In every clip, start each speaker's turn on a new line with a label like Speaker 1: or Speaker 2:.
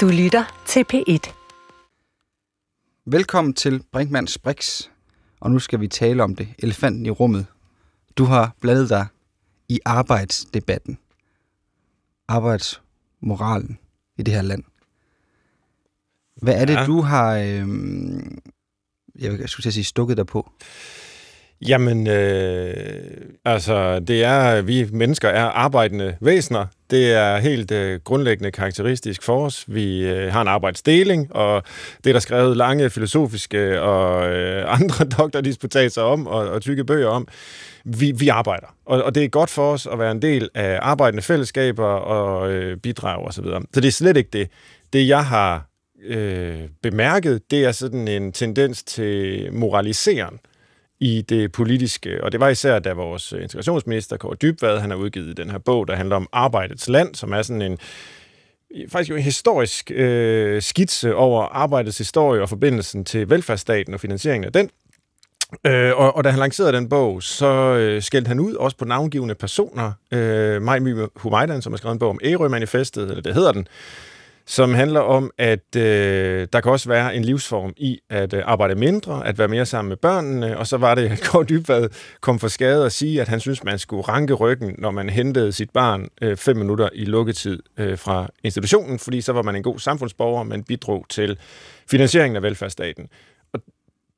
Speaker 1: Du lytter til P1.
Speaker 2: Velkommen til Brinkmanns Brix, og nu skal vi tale om det, elefanten i rummet. Du har blandet dig i arbejdsdebatten, arbejdsmoralen i det her land. Hvad er det,
Speaker 3: Ja.
Speaker 2: du har, øhm, jeg skulle til at sige, stukket dig på?
Speaker 3: Jamen, øh, altså, det er, vi mennesker er arbejdende væsener. Det er helt øh, grundlæggende karakteristisk for os. Vi øh, har en arbejdsdeling, og det er der skrevet lange filosofiske og øh, andre doktordisputater om, og, og tykke bøger om. Vi, vi arbejder, og, og det er godt for os at være en del af arbejdende fællesskaber og øh, bidrag osv. Så, videre. så det er slet ikke det. Det, jeg har øh, bemærket, det er sådan en tendens til moraliseren i det politiske, og det var især, da vores øh, integrationsminister, Kåre Dybvad, han har udgivet den her bog, der handler om arbejdets land, som er sådan en øh, faktisk jo en historisk øh, skitse over arbejdets historie og forbindelsen til velfærdsstaten og finansieringen af den. Øh, og, og da han lancerede den bog, så øh, skældte han ud også på navngivende personer. Øh, Maj Humaydan, som har skrevet en bog om Ærø-manifestet, eller det hedder den, som handler om, at øh, der kan også være en livsform i at øh, arbejde mindre, at være mere sammen med børnene, og så var det, at Kåre Dybvad kom for skade og sige, at han synes, man skulle ranke ryggen, når man hentede sit barn øh, fem minutter i lukketid øh, fra institutionen, fordi så var man en god samfundsborger, man bidrog til finansieringen af velfærdsstaten. Og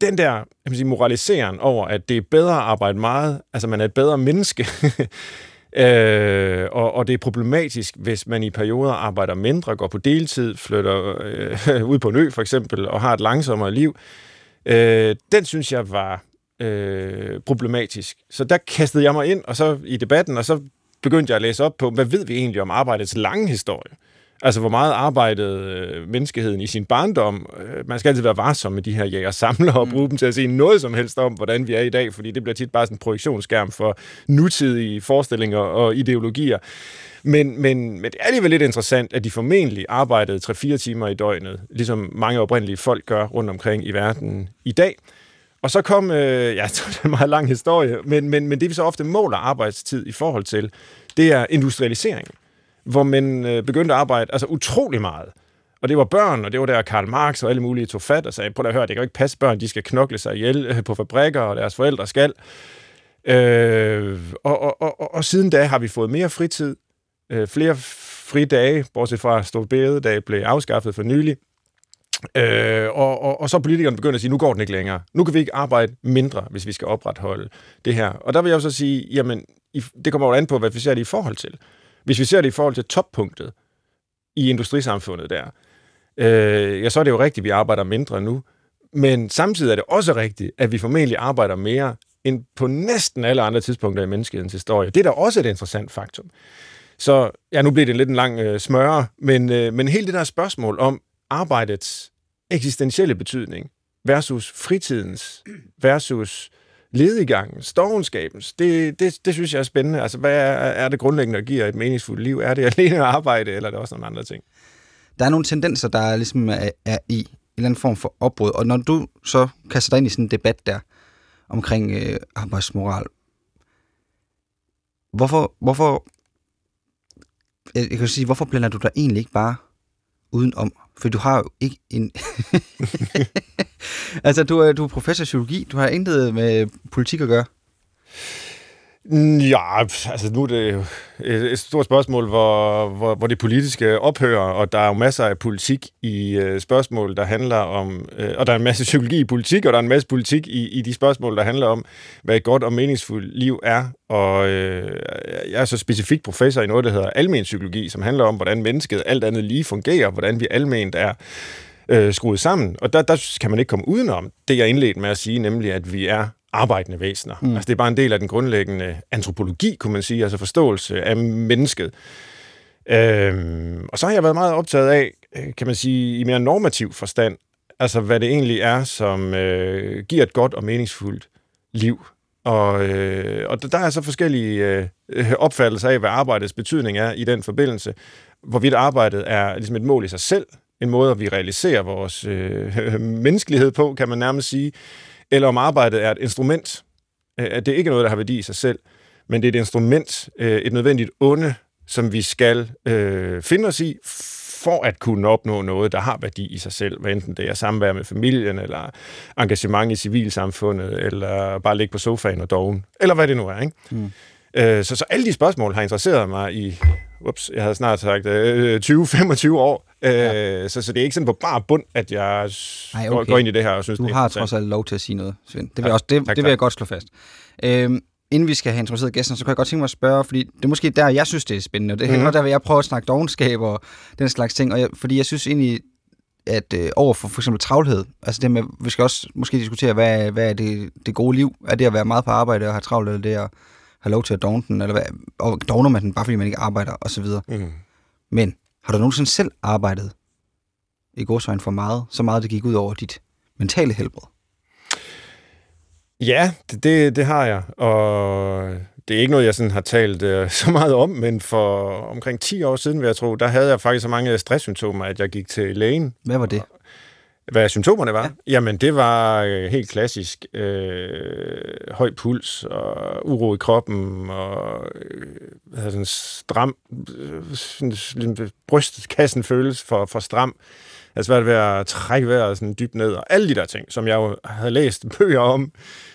Speaker 3: den der jeg sige, moraliseren over, at det er bedre at arbejde meget, altså man er et bedre menneske, Øh, og, og det er problematisk, hvis man i perioder arbejder mindre, går på deltid, flytter øh, ud på en ø for eksempel, og har et langsommere liv. Øh, den synes jeg var øh, problematisk. Så der kastede jeg mig ind og så i debatten, og så begyndte jeg at læse op på, hvad ved vi egentlig om arbejdets lange historie? Altså, hvor meget arbejdede øh, menneskeheden i sin barndom? Øh, man skal altid være varsom med de her jæger samler og bruge dem til at sige noget som helst om, hvordan vi er i dag, fordi det bliver tit bare sådan en projektionsskærm for nutidige forestillinger og ideologier. Men, men, men det er alligevel lidt interessant, at de formentlig arbejdede 3-4 timer i døgnet, ligesom mange oprindelige folk gør rundt omkring i verden i dag. Og så kom, øh, ja, det er en meget lang historie, men, men, men det vi så ofte måler arbejdstid i forhold til, det er industrialisering hvor man øh, begyndte at arbejde altså utrolig meget. Og det var børn, og det var der Karl Marx og alle mulige tog fat og sagde, prøv at høre, det kan jo ikke passe børn, de skal knokle sig ihjel øh, på fabrikker, og deres forældre skal. Øh, og, og, og, og, og siden da har vi fået mere fritid, øh, flere fridage, bortset fra at Stor Bededag blev afskaffet for nylig. Øh, og, og, og så politikerne begynder at sige, nu går den ikke længere. Nu kan vi ikke arbejde mindre, hvis vi skal opretholde det her. Og der vil jeg jo så sige, jamen, det kommer jo an på, hvad vi ser det i forhold til. Hvis vi ser det i forhold til toppunktet i industrisamfundet der, øh, ja, så er det jo rigtigt, at vi arbejder mindre nu. Men samtidig er det også rigtigt, at vi formentlig arbejder mere end på næsten alle andre tidspunkter i menneskehedens historie. Det er da også et interessant faktum. Så ja, nu bliver det lidt en lang øh, smøre, men, øh, men hele det der spørgsmål om arbejdets eksistentielle betydning versus fritidens versus lediggangen stovenskabens det, det, det synes jeg er spændende. Altså, hvad er, er det grundlæggende, der giver et meningsfuldt liv? Er det alene at arbejde, eller er det også nogle andre ting?
Speaker 2: Der er nogle tendenser, der er, ligesom er, er i en eller anden form for opbrud, og når du så kaster dig ind i sådan en debat der omkring øh, arbejdsmoral, hvorfor, hvorfor, jeg, jeg kan sige, hvorfor blander du dig egentlig ikke bare udenom? For du har jo ikke en... altså, du er, du er professor i psykologi, du har intet med politik at gøre.
Speaker 3: Ja, altså nu er det et, et stort spørgsmål, hvor, hvor, hvor det politiske ophører, og der er jo masser af politik i øh, spørgsmål, der handler om, øh, og der er en masse psykologi i politik, og der er en masse politik i, i de spørgsmål, der handler om, hvad et godt og meningsfuldt liv er. Og øh, jeg er så specifik professor i noget, der hedder almen psykologi, som handler om, hvordan mennesket alt andet lige fungerer, hvordan vi alment er øh, skruet sammen. Og der, der kan man ikke komme udenom det, jeg indledte med at sige, nemlig at vi er arbejdende væsener. Mm. Altså det er bare en del af den grundlæggende antropologi, kunne man sige, altså forståelse af mennesket. Øhm, og så har jeg været meget optaget af, øh, kan man sige, i mere normativ forstand, altså hvad det egentlig er, som øh, giver et godt og meningsfuldt liv. Og, øh, og der er så forskellige øh, opfattelser af, hvad arbejdets betydning er i den forbindelse. Hvorvidt arbejdet er ligesom et mål i sig selv, en måde, at vi realiserer vores øh, menneskelighed på, kan man nærmest sige, eller om arbejdet er et instrument, at det ikke er noget, der har værdi i sig selv, men det er et instrument, et nødvendigt onde, som vi skal øh, finde os i, for at kunne opnå noget, der har værdi i sig selv, hvad enten det er samvær med familien, eller engagement i civilsamfundet, eller bare ligge på sofaen og doven, eller hvad det nu er. Ikke? Mm. Øh, så, så alle de spørgsmål har interesseret mig i, ups, jeg havde snart sagt, øh, 20-25 år. Øh, ja. så, så det er ikke sådan på bare bund, at jeg Ej, okay. går ind i det her og synes,
Speaker 2: du
Speaker 3: det
Speaker 2: har trods alt lov til at sige noget, Svend. Det vil, ja, også, det, tak, det vil jeg godt slå fast. Øhm, inden vi skal have introduceret gæsten, så kan jeg godt tænke mig at spørge, fordi det er måske der, jeg synes, det er spændende. Det er mm-hmm. der, hvor jeg prøver at snakke dogenskab og den slags ting, og jeg, fordi jeg synes egentlig, at øh, over for for eksempel travlhed, altså det med, vi skal også måske diskutere, hvad, hvad er det, det gode liv? Er det at være meget på arbejde og have travlt, eller det at have lov til at dogne den, eller hvad, og dogner man den, bare fordi man ikke arbejder, og så videre. Mm. Men har du nogensinde selv arbejdet i godsvejen for meget, så meget det gik ud over dit mentale helbred?
Speaker 3: Ja, det, det, det har jeg, og det er ikke noget, jeg sådan har talt uh, så meget om, men for omkring 10 år siden, vil jeg tro, der havde jeg faktisk så mange stresssymptomer, at jeg gik til lægen.
Speaker 2: Hvad var det?
Speaker 3: Hvad symptomerne var? Ja. Jamen, det var øh, helt klassisk. Øh, høj puls og uro i kroppen og øh, sådan stram... Øh, sådan, brystkassen føles for, for stram. Jeg havde svært ved at trække vejret sådan dybt ned, og alle de der ting, som jeg jo havde læst bøger om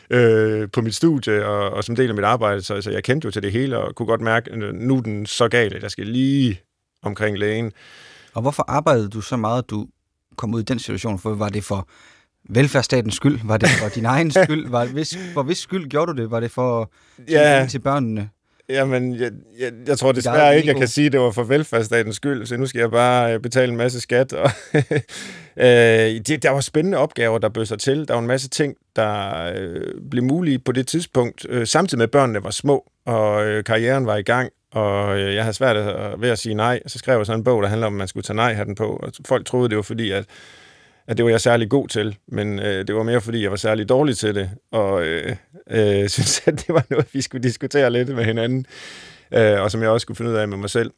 Speaker 3: øh, på mit studie og, og som del af mit arbejde, så altså, jeg kendte jo til det hele og kunne godt mærke, at nu er den så galt, at jeg skal lige omkring lægen.
Speaker 2: Og hvorfor arbejdede du så meget, at du kom ud i den situation? For var det for velfærdsstatens skyld? Var det for din egen skyld? Var hvis, for hvis skyld gjorde du det? Var det for ja. til børnene?
Speaker 3: Jamen, jeg, jeg, jeg tror desværre ikke, jeg kan sige, at det var for velfærdsstatens skyld, så nu skal jeg bare øh, betale en masse skat. Og øh, det, der var spændende opgaver, der bød sig til. Der var en masse ting, der øh, blev mulige på det tidspunkt, øh, samtidig med at børnene var små, og øh, karrieren var i gang, og øh, jeg havde svært ved at sige nej. Så skrev jeg sådan en bog, der handler om, at man skulle tage nej den på, og folk troede, det var fordi, at at det var jeg særlig god til, men øh, det var mere fordi, jeg var særlig dårlig til det, og øh, øh, synes, at det var noget, vi skulle diskutere lidt med hinanden, øh, og som jeg også skulle finde ud af med mig selv.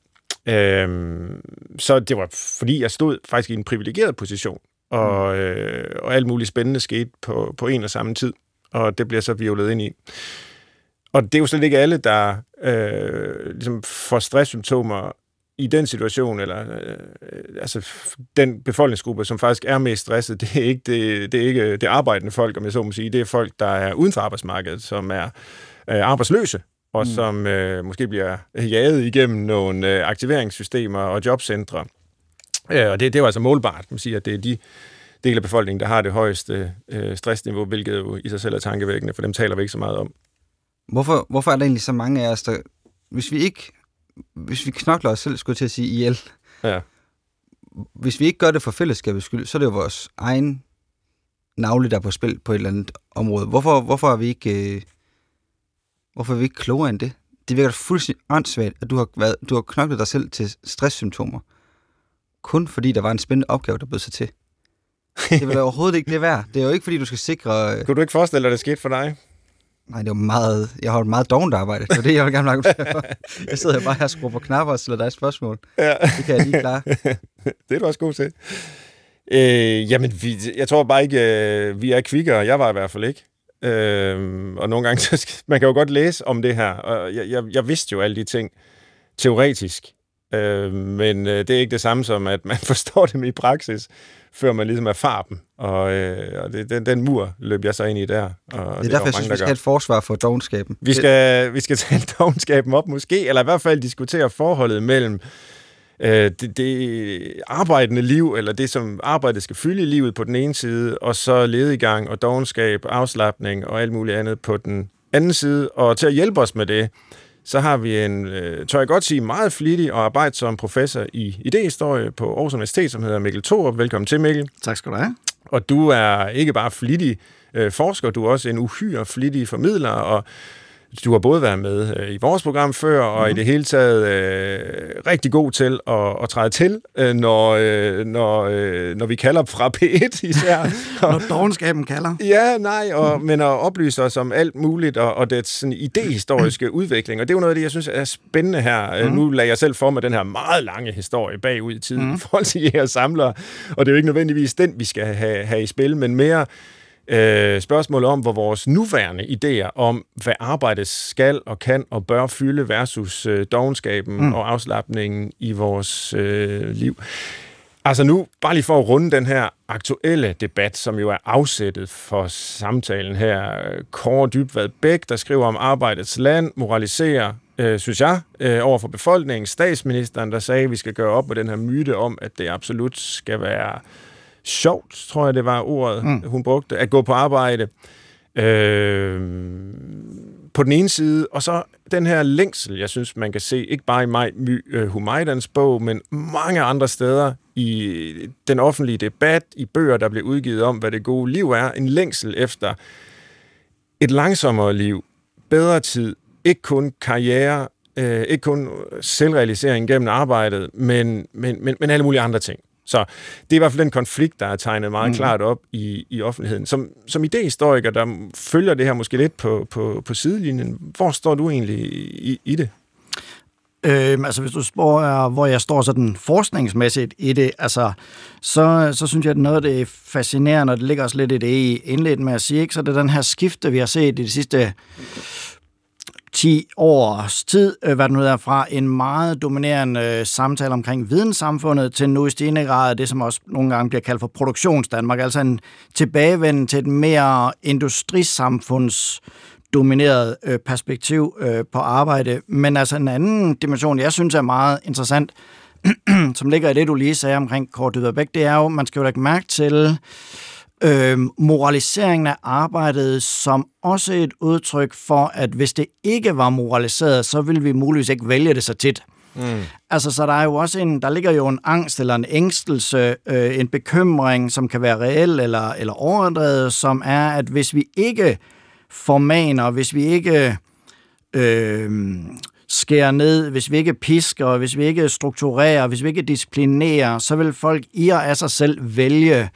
Speaker 3: Øh, så det var fordi, jeg stod faktisk i en privilegeret position, og, øh, og alt muligt spændende skete på, på en og samme tid, og det bliver så violet ind i. Og det er jo slet ikke alle, der øh, ligesom får stresssymptomer i den situation, eller øh, altså den befolkningsgruppe, som faktisk er mest stresset, det er ikke det, det, er ikke det arbejdende folk, om jeg så må sige. Det er folk, der er uden for arbejdsmarkedet, som er øh, arbejdsløse, og mm. som øh, måske bliver jaget igennem nogle øh, aktiveringssystemer og jobcentre. Øh, og det, det er jo altså målbart, man siger, at det er de del af befolkningen, der har det højeste øh, stressniveau, hvilket jo i sig selv er tankevækkende, for dem taler vi ikke så meget om.
Speaker 2: Hvorfor, hvorfor er der egentlig så mange af os, der, hvis vi ikke hvis vi knokler os selv, skulle til at sige, ihjel, ja. hvis vi ikke gør det for fællesskabets skyld, så er det jo vores egen navle, der er på spil på et eller andet område. Hvorfor, hvorfor er vi ikke... Øh, hvorfor er vi ikke klogere end det? Det virker fuldstændig åndssvagt, at du har, været, du har knoklet dig selv til stresssymptomer, kun fordi der var en spændende opgave, der bød sig til. Det vil overhovedet ikke det værd. Det er jo ikke, fordi du skal sikre...
Speaker 3: Øh... Kunne du ikke forestille dig, at det skete for dig?
Speaker 2: Nej, det var meget, jeg har et meget dovent arbejde. Det er det, jeg vil gerne lage for. Jeg sidder bare her og skruer på knapper og stiller dig spørgsmål. Ja. Det kan jeg lige klare.
Speaker 3: det er du også god til. Øh, jamen, vi, jeg tror bare ikke, øh, vi er kvikkere. Jeg var i hvert fald ikke. Øh, og nogle gange, så skal, man kan jo godt læse om det her, og jeg, jeg, jeg vidste jo alle de ting teoretisk. Øh, men øh, det er ikke det samme som, at man forstår dem i praksis før man ligesom erfarer dem. Og, øh, og det, den, den mur løb jeg så ind i der. Og
Speaker 2: det er det derfor, jeg synes, vi skal have et forsvar for dogenskaben.
Speaker 3: Vi skal, vi skal tale dogenskaben op måske, eller i hvert fald diskutere forholdet mellem øh, det, det arbejdende liv, eller det, som arbejdet skal fylde i livet på den ene side, og så ledegang og dogenskab, afslappning og alt muligt andet på den anden side. Og til at hjælpe os med det, så har vi en, øh, tør jeg godt sige, meget flittig og arbejdsom professor i idehistorie på Aarhus Universitet, som hedder Mikkel Thorup. Velkommen til, Mikkel.
Speaker 2: Tak skal du have.
Speaker 3: Og du er ikke bare flittig øh, forsker, du er også en uhyre flittig formidler, og du har både været med øh, i vores program før, og mm-hmm. i det hele taget øh, rigtig god til at, at træde til, øh, når, øh, når, øh, når vi kalder fra P1 især.
Speaker 2: når dogenskaben kalder.
Speaker 3: Ja, nej, og, men at oplyse os om alt muligt, og, og det sådan idehistoriske udvikling. Og det er jo noget af det, jeg synes er spændende her. Mm. Nu lader jeg selv for mig den her meget lange historie bagud i tiden mm. i forhold til jer samlere, og det er jo ikke nødvendigvis den, vi skal have, have i spil, men mere øh, spørgsmålet om, hvor vores nuværende idéer om, hvad arbejdet skal og kan og bør fylde versus øh, dogenskaben mm. og afslappningen i vores øh, liv. Altså nu, bare lige for at runde den her aktuelle debat, som jo er afsættet for samtalen her. Kåre Dybvad Bæk, der skriver om arbejdets land, moraliserer, øh, synes jeg, øh, over for befolkningen. Statsministeren, der sagde, at vi skal gøre op med den her myte om, at det absolut skal være sjovt, tror jeg, det var ordet, mm. hun brugte, at gå på arbejde. Øh, på den ene side, og så den her længsel, jeg synes, man kan se, ikke bare i Maj My øh, Humaydans bog, men mange andre steder i den offentlige debat, i bøger, der bliver udgivet om, hvad det gode liv er, en længsel efter et langsommere liv, bedre tid, ikke kun karriere, øh, ikke kun selvrealisering gennem arbejdet, men, men, men, men alle mulige andre ting. Så det er i hvert fald den konflikt, der er tegnet meget mm. klart op i, i offentligheden. Som, som idehistoriker, der følger det her måske lidt på, på, på sidelinjen, hvor står du egentlig i, i det?
Speaker 1: Øhm, altså hvis du spørger, hvor jeg står sådan forskningsmæssigt i det, altså, så, så synes jeg, at noget af det fascinerende, og det ligger også lidt i det i indledt med at sige, ikke? så det er den her skifte, vi har set i de sidste 10 års tid, øh, hvad det nu er, fra en meget dominerende øh, samtale omkring videnssamfundet til nu i stigende grad det, som også nogle gange bliver kaldt for produktionsdanmark, altså en tilbagevenden til et mere industrisamfunds domineret øh, perspektiv øh, på arbejde. Men altså en anden dimension, jeg synes er meget interessant, som ligger i det, du lige sagde omkring Kort Dyderbæk, det er jo, man skal jo lægge mærke til øh, moraliseringen af arbejdet som også et udtryk for, at hvis det ikke var moraliseret, så ville vi muligvis ikke vælge det så tit. Mm. Altså, så der er jo også en, der ligger jo en angst eller en ængstelse, øh, en bekymring, som kan være reel eller, eller overdrevet, som er, at hvis vi ikke formaner, hvis vi ikke øh, skærer ned, hvis vi ikke pisker, hvis vi ikke strukturerer, hvis vi ikke disciplinerer, så vil folk i og af sig selv vælge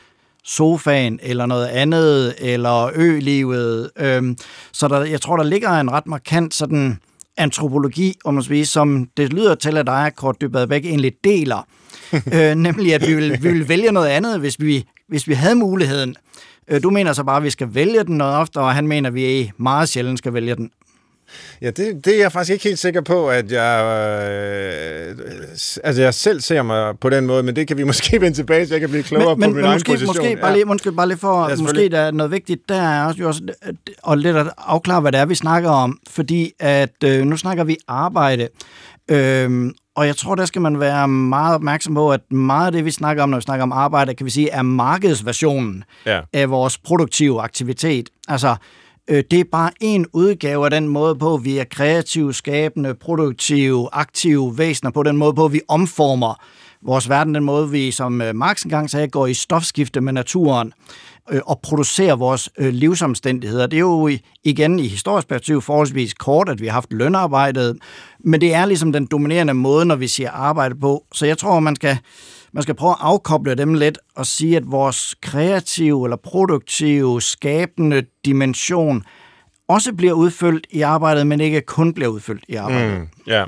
Speaker 1: sofaen eller noget andet, eller ø-livet. Øhm, så der, jeg tror, der ligger en ret markant sådan antropologi, om man sige, som det lyder til, at dig, Kort Dybadbæk, egentlig deler. øh, nemlig, at vi vil, vi vil vælge noget andet, hvis vi, hvis vi havde muligheden. Øh, du mener så bare, at vi skal vælge den noget oftere, og han mener, at vi meget sjældent skal vælge den.
Speaker 3: Ja, det, det er jeg faktisk ikke helt sikker på, at jeg, øh, altså jeg selv ser mig på den måde, men det kan vi måske vende tilbage så jeg kan blive klogere
Speaker 1: men, men,
Speaker 3: på min
Speaker 1: men
Speaker 3: egen
Speaker 1: måske,
Speaker 3: position.
Speaker 1: Måske bare, lige, måske bare lige for, ja, måske der er noget vigtigt, der er også, jo også og lidt at afklare, hvad det er, vi snakker om, fordi at øh, nu snakker vi arbejde, øh, og jeg tror, der skal man være meget opmærksom på, at meget af det, vi snakker om, når vi snakker om arbejde, kan vi sige, er markedsversionen ja. af vores produktive aktivitet. Altså, øh, det er bare en udgave af den måde på, vi er kreative, skabende, produktive, aktive væsener, på den måde på, vi omformer vores verden, den måde, vi, som øh, Marx engang sagde, går i stofskifte med naturen øh, og producerer vores øh, livsomstændigheder. Det er jo igen i historisk perspektiv forholdsvis kort, at vi har haft lønarbejdet, men det er ligesom den dominerende måde, når vi siger arbejde på. Så jeg tror, man skal, man skal prøve at afkoble dem lidt og sige, at vores kreative eller produktive, skabende dimension også bliver udfyldt i arbejdet, men ikke kun bliver udfyldt i arbejdet. Mm,
Speaker 3: ja.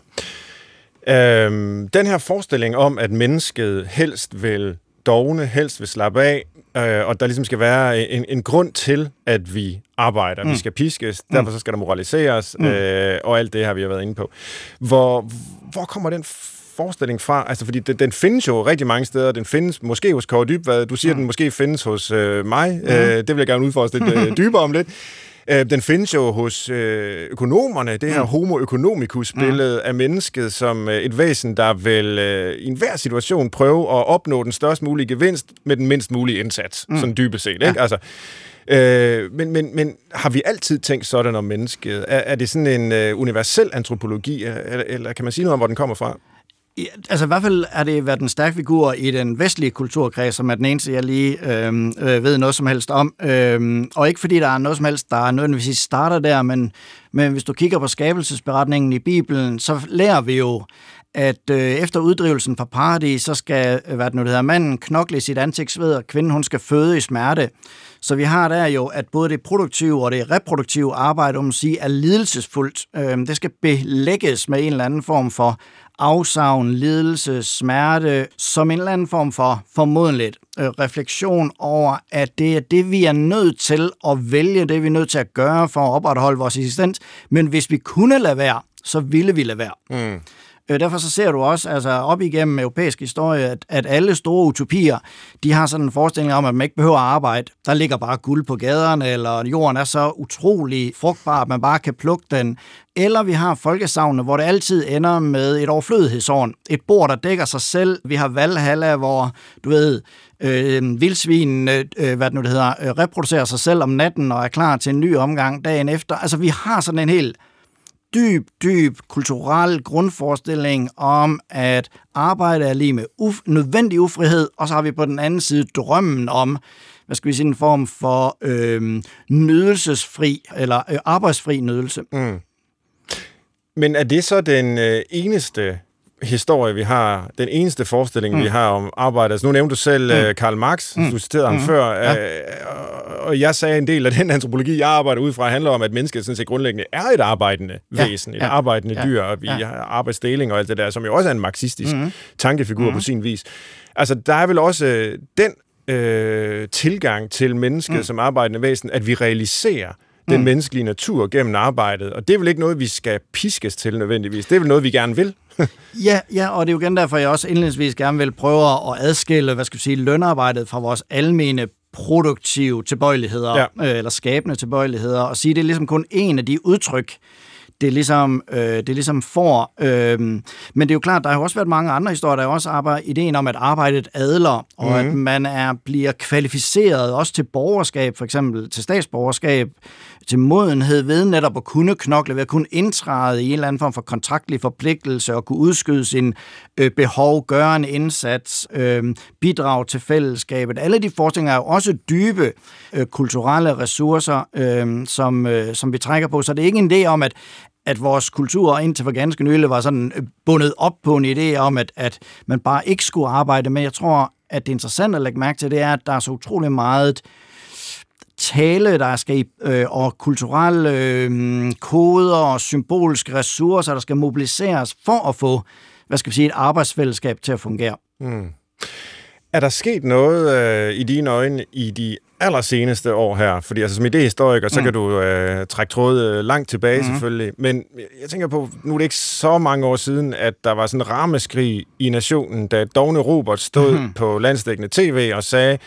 Speaker 3: Øhm, den her forestilling om, at mennesket helst vil dogne, helst vil slappe af, øh, og der ligesom skal være en, en grund til, at vi arbejder. Mm. Vi skal piskes, mm. derfor så skal der moraliseres, mm. øh, og alt det har vi jo været inde på. Hvor, hvor kommer den forestilling fra? Altså, fordi den, den findes jo rigtig mange steder. Den findes måske hos Kåre Dybvad. Du siger, mm. den måske findes hos øh, mig. Mm. Øh, det vil jeg gerne udforske lidt øh, dybere om lidt. Øh, den findes jo hos øh, økonomerne, det her mm. homo economicus-billede mm. af mennesket som øh, et væsen, der vil øh, i enhver situation prøve at opnå den størst mulige gevinst med den mindst mulige indsats, mm. sådan dybest set. Ikke? Ja. Altså, Øh, men, men, men har vi altid tænkt sådan om mennesket? Er, er det sådan en øh, universel antropologi, eller, eller kan man sige noget om, hvor den kommer fra?
Speaker 1: Ja, altså i hvert fald er det været en stærk figur i den vestlige kulturkreds, som er den eneste, jeg lige øh, øh, ved noget som helst om. Øh, og ikke fordi der er noget som helst, der nødvendigvis starter der, men, men hvis du kigger på skabelsesberetningen i Bibelen, så lærer vi jo, at øh, efter uddrivelsen fra paradis, så skal øh, hvad det nu hedder, manden knokle i sit ansigtsved, og kvinden hun skal føde i smerte. Så vi har der jo, at både det produktive og det reproduktive arbejde, om at sige, er lidelsesfuldt. Øhm, det skal belægges med en eller anden form for afsavn, lidelse, smerte, som en eller anden form for formodentligt øh, refleksion over, at det er det, vi er nødt til at vælge, det vi er nødt til at gøre for at opretholde vores eksistens. Men hvis vi kunne lade være, så ville vi lade være. Mm. Øh, derfor så ser du også altså op igennem europæisk historie, at, at alle store utopier, de har sådan en forestilling om, at man ikke behøver at arbejde. Der ligger bare guld på gaderne, eller jorden er så utrolig frugtbar, at man bare kan plukke den. Eller vi har folkesavne, hvor det altid ender med et overflødighedsårn. Et bord, der dækker sig selv. Vi har Valhalla, hvor, du ved, øh, vildsvinen, øh, hvad det nu det hedder, øh, reproducerer sig selv om natten og er klar til en ny omgang dagen efter. Altså, vi har sådan en helt dyb, dyb kulturel grundforestilling om, at arbejde er lige med uf- nødvendig ufrihed, og så har vi på den anden side drømmen om, hvad skal vi sige, en form for øh, nydelsesfri, eller øh, arbejdsfri nydelse. Mm.
Speaker 3: Men er det så den øh, eneste historie, vi har, den eneste forestilling, mm. vi har om arbejde. Altså, nu nævnte du selv mm. uh, Karl Marx, mm. du citerede ham mm. før, ja. uh, og jeg sagde, en del af den antropologi, jeg arbejder ud fra, handler om, at mennesket sådan set grundlæggende er et arbejdende ja. væsen, et ja. arbejdende ja. dyr, og vi ja. har arbejdsdeling og alt det der, som jo også er en marxistisk mm. tankefigur mm. på sin vis. Altså, der er vel også øh, den øh, tilgang til mennesket mm. som arbejdende væsen, at vi realiserer, den mm. menneskelige natur gennem arbejdet. Og det er vel ikke noget, vi skal piskes til nødvendigvis. Det er vel noget, vi gerne vil.
Speaker 1: Ja, ja, og det er jo igen derfor, jeg også indledningsvis gerne vil prøve at adskille, hvad skal vi sige, lønarbejdet fra vores almene produktive tilbøjeligheder, ja. øh, eller skabende tilbøjeligheder, og sige, at det er ligesom kun en af de udtryk, det ligesom, øh, det ligesom får. Øh, men det er jo klart, der har jo også været mange andre historier, der er også arbejder, ideen om, at arbejdet adler, og mm. at mhm. man er, bliver kvalificeret også til borgerskab, for eksempel til statsborgerskab, til modenhed ved netop at kunne knokle, ved at kunne indtræde i en eller anden form for kontraktlig forpligtelse og kunne udskyde sin øh, behov, gøre en indsats, øh, bidrage til fællesskabet. Alle de forskninger er jo også dybe øh, kulturelle ressourcer, øh, som, øh, som vi trækker på. Så det er ikke en idé om, at, at vores kultur indtil for ganske nylig var sådan øh, bundet op på en idé om, at, at man bare ikke skulle arbejde, med. jeg tror, at det er interessant at lægge mærke til, det er, at der er så utrolig meget tale, der skal øh, og kulturelle øh, koder og symbolske ressourcer, der skal mobiliseres for at få, hvad skal vi sige, et arbejdsfællesskab til at fungere. Mm.
Speaker 3: Er der sket noget øh, i dine øjne i de allerseneste år her? Fordi altså, som idehistoriker, så mm. kan du øh, trække trådet øh, langt tilbage mm. selvfølgelig. Men jeg tænker på, nu er det ikke så mange år siden, at der var sådan en rammeskrig i nationen, da Dogne Robert stod mm. på landsdækkende tv og sagde,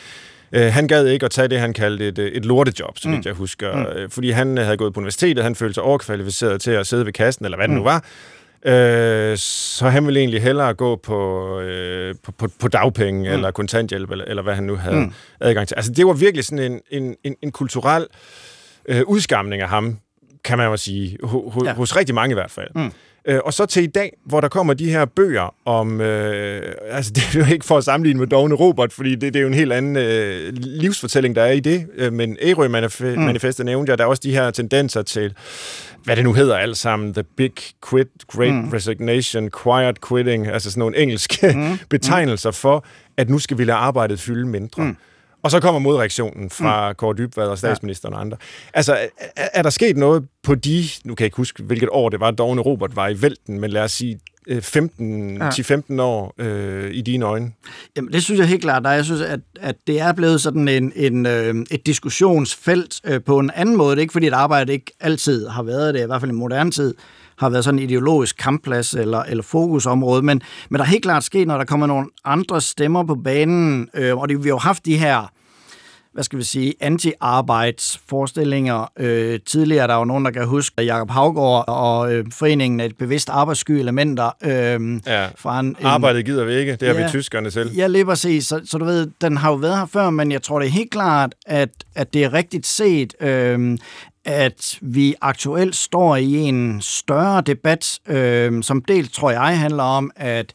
Speaker 3: Øh, han gad ikke at tage det, han kaldte et, et lortejob, så vidt mm. jeg husker. Mm. Øh, fordi han havde gået på universitetet, han følte sig overkvalificeret til at sidde ved kassen, eller hvad det mm. nu var. Øh, så han ville egentlig hellere gå på, øh, på, på, på dagpenge, mm. eller kontanthjælp, eller, eller hvad han nu havde mm. adgang til. Altså, det var virkelig sådan en, en, en, en kulturel øh, udskamning af ham, kan man jo sige, ho, ho, ja. hos rigtig mange i hvert fald. Mm. Øh, og så til i dag, hvor der kommer de her bøger om... Øh, altså, det er jo ikke for at sammenligne med Dogne Robert, fordi det, det er jo en helt anden øh, livsfortælling, der er i det. Øh, men Ærø-manifestet mm. nævnte jeg, der er også de her tendenser til, hvad det nu hedder alt sammen, The Big Quit, Great mm. Resignation, Quiet Quitting, altså sådan nogle engelske mm. betegnelser for, at nu skal vi lade arbejdet fylde mindre. Mm. Og så kommer modreaktionen fra mm. Kåre Dybvad og statsministeren ja. og andre. Altså, er, er der sket noget på de, nu kan jeg ikke huske, hvilket år det var, Dogne Robert var i vælten, men lad os sige 15, ja. 10-15 år øh, i dine øjne?
Speaker 1: Jamen, det synes jeg helt klart. Jeg synes, at, at det er blevet sådan en, en, øh, et diskussionsfelt øh, på en anden måde. Det er ikke fordi, at arbejdet ikke altid har været det, i hvert fald i moderne tid har været sådan en ideologisk kampplads eller, eller fokusområde, men, men der er helt klart sket, når der kommer nogle andre stemmer på banen, øh, og det, vi har jo haft de her hvad skal vi sige, anti-arbejdsforestillinger. Øh, tidligere er der jo nogen, der kan huske Jakob Havgård og øh, foreningen af et bevidst arbejdssky elementer.
Speaker 3: Øh, ja. fra en, en, Arbejdet gider vi ikke, det har ja, vi tyskerne selv.
Speaker 1: Ja, lige præcis. Så, så du ved, den har jo været her før, men jeg tror det er helt klart, at, at det er rigtigt set, øh, at vi aktuelt står i en større debat, øh, som dels tror jeg handler om, at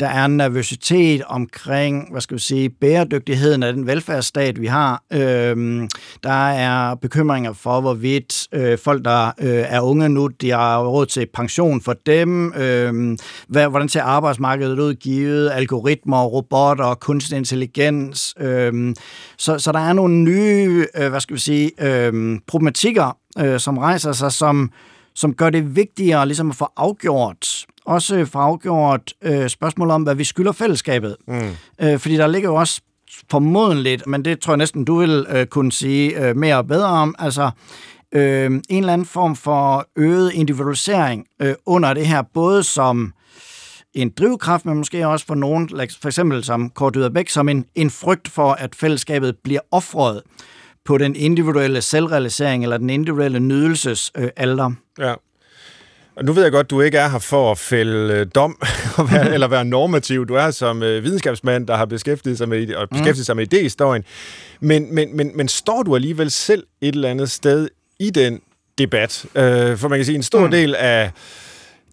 Speaker 1: der er en nervøsitet omkring, hvad skal vi sige, bæredygtigheden af den velfærdsstat, vi har. Øhm, der er bekymringer for, hvorvidt øh, folk, der øh, er unge nu, de har råd til pension for dem. Øhm, hvad, hvordan ser arbejdsmarkedet ud, givet algoritmer, robotter, kunstig intelligens. Øhm, så, så der er nogle nye, øh, hvad skal vi sige, øh, problematikker, øh, som rejser sig, som, som gør det vigtigere ligesom at få afgjort, også afgjort øh, spørgsmål om, hvad vi skylder fællesskabet. Mm. Øh, fordi der ligger jo også formodentligt, men det tror jeg næsten, du vil øh, kunne sige øh, mere og bedre om, altså øh, en eller anden form for øget individualisering øh, under det her, både som en drivkraft, men måske også for nogen, for eksempel som Kort Yderbæk, som en, en frygt for, at fællesskabet bliver offret på den individuelle selvrealisering eller den individuelle nydelsesalder.
Speaker 3: Øh, ja. Og nu ved jeg godt, du ikke er her for at fælde øh, dom eller være normativ. Du er her som øh, videnskabsmand, der har beskæftiget sig med, og beskæftiget mm. sig med idéhistorien. Men, men, men, men står du alligevel selv et eller andet sted i den debat? Øh, for man kan sige, en stor mm. del af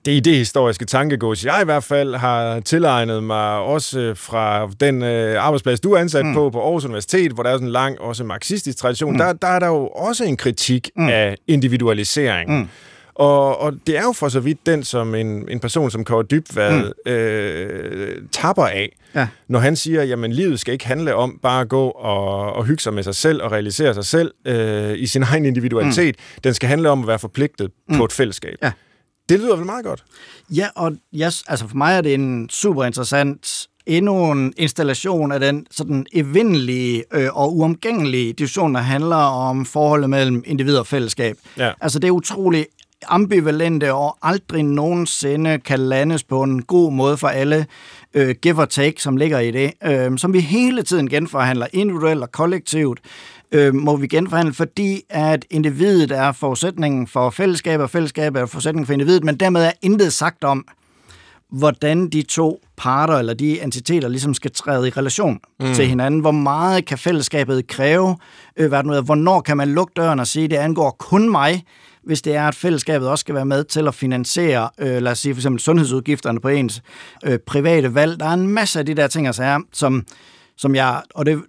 Speaker 3: det idehistoriske tankegods, jeg i hvert fald har tilegnet mig også fra den øh, arbejdsplads, du er ansat mm. på på Aarhus Universitet, hvor der er sådan en lang, også marxistisk tradition, mm. der, der er der jo også en kritik mm. af individualisering. Mm. Og, og det er jo for så vidt den, som en, en person som Kåre Dybvad mm. øh, tapper af, ja. når han siger, jamen livet skal ikke handle om bare at gå og, og hygge sig med sig selv og realisere sig selv øh, i sin egen individualitet. Mm. Den skal handle om at være forpligtet mm. på et fællesskab. Ja. Det lyder vel meget godt?
Speaker 1: Ja, og yes, altså for mig er det en super interessant endnu en installation af den sådan evindelige øh, og uomgængelige diskussion, der handler om forholdet mellem individ og fællesskab. Ja. Altså det er utroligt ambivalente og aldrig nogensinde kan landes på en god måde for alle øh, give or take, som ligger i det, øh, som vi hele tiden genforhandler individuelt og kollektivt, øh, må vi genforhandle, fordi at individet er forudsætningen for fællesskabet, og fællesskabet er forudsætningen for individet, men dermed er intet sagt om, hvordan de to parter eller de entiteter ligesom skal træde i relation mm. til hinanden. Hvor meget kan fællesskabet kræve? Øh, hvornår kan man lukke døren og sige, det angår kun mig? Hvis det er, at fællesskabet også skal være med til at finansiere, øh, lad os sige for eksempel sundhedsudgifterne på ens øh, private valg. Der er en masse af de der ting, altså her, som, som jeg, og det,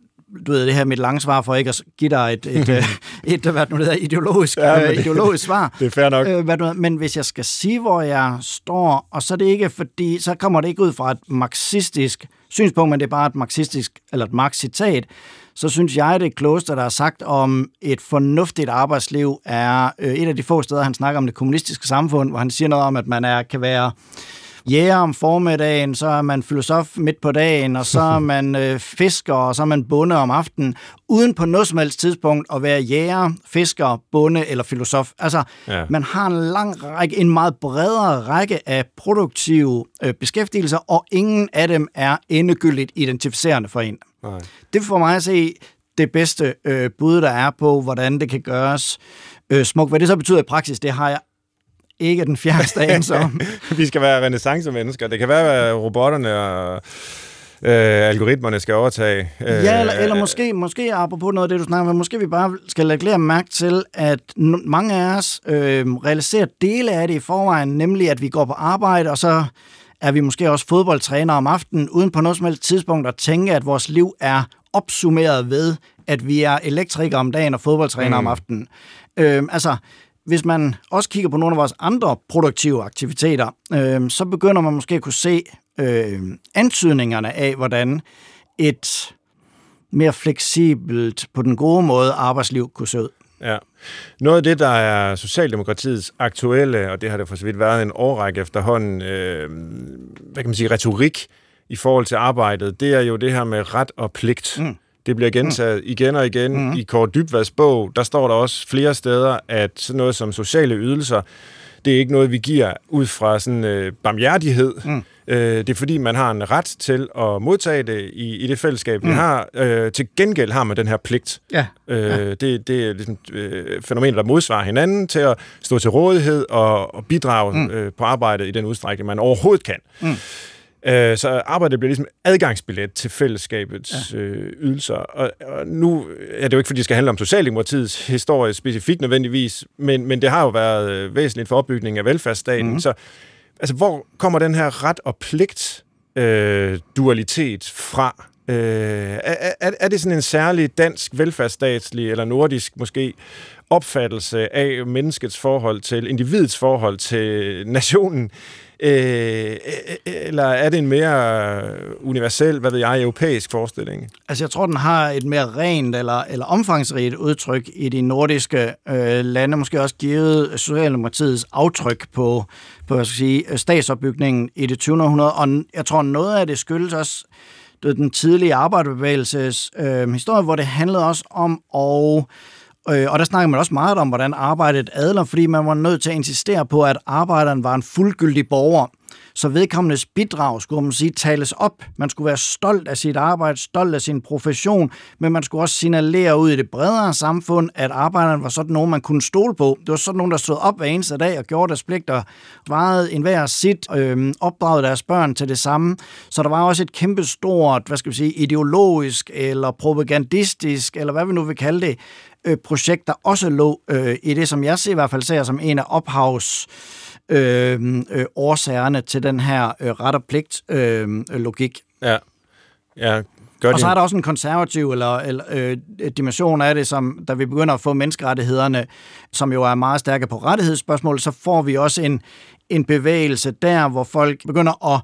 Speaker 1: du ved, det her er mit lange svar for ikke at give dig et, et, et, et hvad nu hedder, ideologisk, ja, øh, ideologisk svar.
Speaker 3: Det er fair nok.
Speaker 1: Øh, hvad du, men hvis jeg skal sige, hvor jeg står, og så er det ikke fordi, så kommer det ikke ud fra et marxistisk synspunkt, men det er bare et marxistisk, eller et marx-citat, så synes jeg, det klogeste, der er sagt om et fornuftigt arbejdsliv, er øh, et af de få steder, han snakker om det kommunistiske samfund, hvor han siger noget om, at man er, kan være jæger om formiddagen, så er man filosof midt på dagen, og så er man øh, fisker, og så er man bonde om aftenen, uden på noget som helst tidspunkt at være jæger, fisker, bonde eller filosof. Altså, ja. man har en lang række, en meget bredere række af produktive øh, beskæftigelser, og ingen af dem er endegyldigt identificerende for en. Nej. Det får mig at se det bedste øh, bud, der er på, hvordan det kan gøres øh, smukt. Hvad det så betyder i praksis, det har jeg ikke den fjerneste anelse om.
Speaker 3: Vi skal være renaissance-mennesker. Det kan være, at robotterne og øh, algoritmerne skal overtage.
Speaker 1: Øh, ja, eller, eller måske, måske apropos noget af det, du snakker om, måske vi bare skal lægge mærke til, at mange af os øh, realiserer dele af det i forvejen, nemlig at vi går på arbejde, og så er vi måske også fodboldtræner om aftenen, uden på noget som helst tidspunkt at tænke, at vores liv er opsummeret ved, at vi er elektrikere om dagen og fodboldtræner mm. om aftenen. Øh, altså, hvis man også kigger på nogle af vores andre produktive aktiviteter, øh, så begynder man måske at kunne se øh, antydningerne af, hvordan et mere fleksibelt, på den gode måde, arbejdsliv kunne se ud.
Speaker 3: Ja. Noget af det, der er Socialdemokratiets aktuelle, og det har det for så vidt været en årrække efterhånden, øh, hvad kan man sige, retorik i forhold til arbejdet, det er jo det her med ret og pligt. Mm. Det bliver gentaget mm. igen og igen. Mm. I Kåre Dybvads bog, der står der også flere steder, at sådan noget som sociale ydelser, det er ikke noget, vi giver ud fra sådan øh, barmhjertighed. Mm. Øh, det er fordi, man har en ret til at modtage det i, i det fællesskab, mm. vi har. Øh, til gengæld har man den her pligt. Ja. Øh, ja. Det, det er ligesom øh, fænomener, der modsvarer hinanden til at stå til rådighed og, og bidrage mm. øh, på arbejdet i den udstrækning, man overhovedet kan. Mm. Øh, så arbejdet bliver ligesom adgangsbillet til fællesskabets ja. øh, ydelser. Og, og nu er det jo ikke, fordi det skal handle om Socialdemokratiets historie specifikt nødvendigvis, men, men det har jo været øh, væsentligt for opbygningen af velfærdsstaten. Mm. Så altså, hvor kommer den her ret og pligt øh, dualitet fra? Øh, er, er, er det sådan en særlig dansk velfærdsstatslig eller nordisk måske opfattelse af menneskets forhold til, individets forhold til nationen, Øh, øh, øh, eller er det en mere universel, hvad ved jeg, europæisk forestilling?
Speaker 1: Altså jeg tror, den har et mere rent eller, eller omfangsrigt udtryk i de nordiske øh, lande, måske også givet Socialdemokratiets aftryk på, på hvad skal jeg sige, statsopbygningen i det 20. århundrede, og jeg tror, noget af det skyldes også den tidlige arbejderbevægelses øh, historie, hvor det handlede også om at Øh, og der snakker man også meget om, hvordan arbejdet adler, fordi man var nødt til at insistere på, at arbejderen var en fuldgyldig borger. Så vedkommendes bidrag, skulle man sige, tales op. Man skulle være stolt af sit arbejde, stolt af sin profession, men man skulle også signalere ud i det bredere samfund, at arbejderen var sådan nogen, man kunne stole på. Det var sådan nogen, der stod op hver eneste dag og gjorde deres pligter, svarede enhver sit, øh, opdragede deres børn til det samme. Så der var også et kæmpestort, hvad skal vi sige, ideologisk eller propagandistisk, eller hvad vi nu vil kalde det, øh, projekt, der også lå øh, i det, som jeg ser, i hvert fald ser som en af ophavs øh, øh, årsagerne til den her øh, ret og pligt øh, logik.
Speaker 3: Ja, ja
Speaker 1: Gør og så er der også en konservativ eller, eller øh, dimension af det, som da vi begynder at få menneskerettighederne, som jo er meget stærke på rettighedsspørgsmål, så får vi også en, en bevægelse der, hvor folk begynder at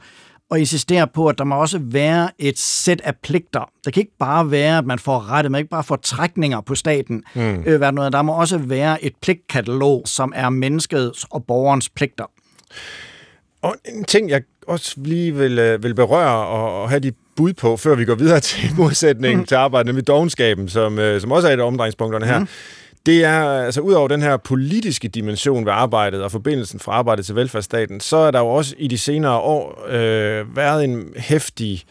Speaker 1: og insistere på, at der må også være et sæt af pligter. Det kan ikke bare være, at man får rettet, man ikke bare får trækninger på staten. Mm. Øh, der må også være et pligtkatalog, som er menneskets og borgerens pligter.
Speaker 3: Og en ting, jeg også lige vil, øh, vil berøre og, og have de bud på, før vi går videre til modsætningen mm. til arbejdet med dogenskaben, som, øh, som også er et af omdrejningspunkterne her. Mm det er, altså ud over den her politiske dimension ved arbejdet og forbindelsen fra arbejdet til velfærdsstaten, så er der jo også i de senere år øh, været en hæftig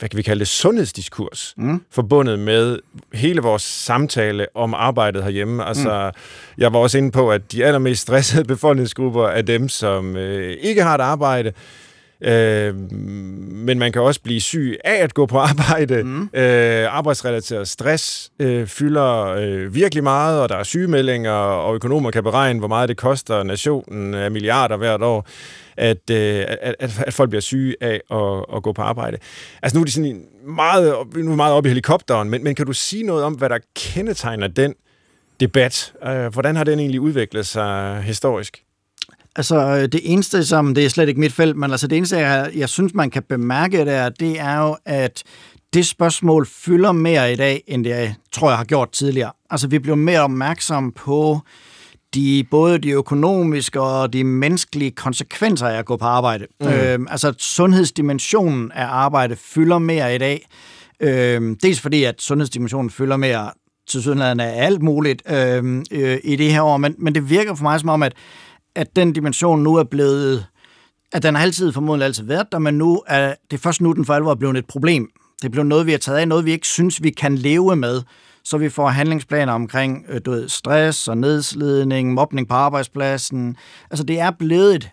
Speaker 3: hvad kan vi kalde det, sundhedsdiskurs, mm. forbundet med hele vores samtale om arbejdet herhjemme. Altså, mm. jeg var også inde på, at de allermest stressede befolkningsgrupper er dem, som øh, ikke har et arbejde, Øh, men man kan også blive syg af at gå på arbejde. Mm. Øh, arbejdsrelateret stress øh, fylder øh, virkelig meget, og der er sygemeldinger, og økonomer kan beregne, hvor meget det koster nationen af milliarder hvert år, at, øh, at, at, at folk bliver syge af at, at gå på arbejde. Altså nu er de sådan meget, nu er meget oppe i helikopteren, men, men kan du sige noget om, hvad der kendetegner den debat? Øh, hvordan har den egentlig udviklet sig historisk?
Speaker 1: Altså, det eneste, som, det er slet ikke mit felt, men altså det eneste, jeg, jeg synes, man kan bemærke der, det er jo, at det spørgsmål fylder mere i dag, end det, jeg tror, jeg har gjort tidligere. Altså, vi bliver mere opmærksom på de, både de økonomiske og de menneskelige konsekvenser af at gå på arbejde. Mm. Øhm, altså, sundhedsdimensionen af arbejde fylder mere i dag. Øhm, dels fordi, at sundhedsdimensionen fylder mere til sydenlandet af alt muligt øhm, øh, i det her år, men, men det virker for mig som om, at at den dimension nu er blevet, at den har altid formodentlig altid været der, men nu er det først nu, den for alvor er blevet et problem. Det er blevet noget, vi har taget af, noget vi ikke synes, vi kan leve med, så vi får handlingsplaner omkring øh, du ved, stress og nedslidning, mobning på arbejdspladsen. Altså det er blevet et,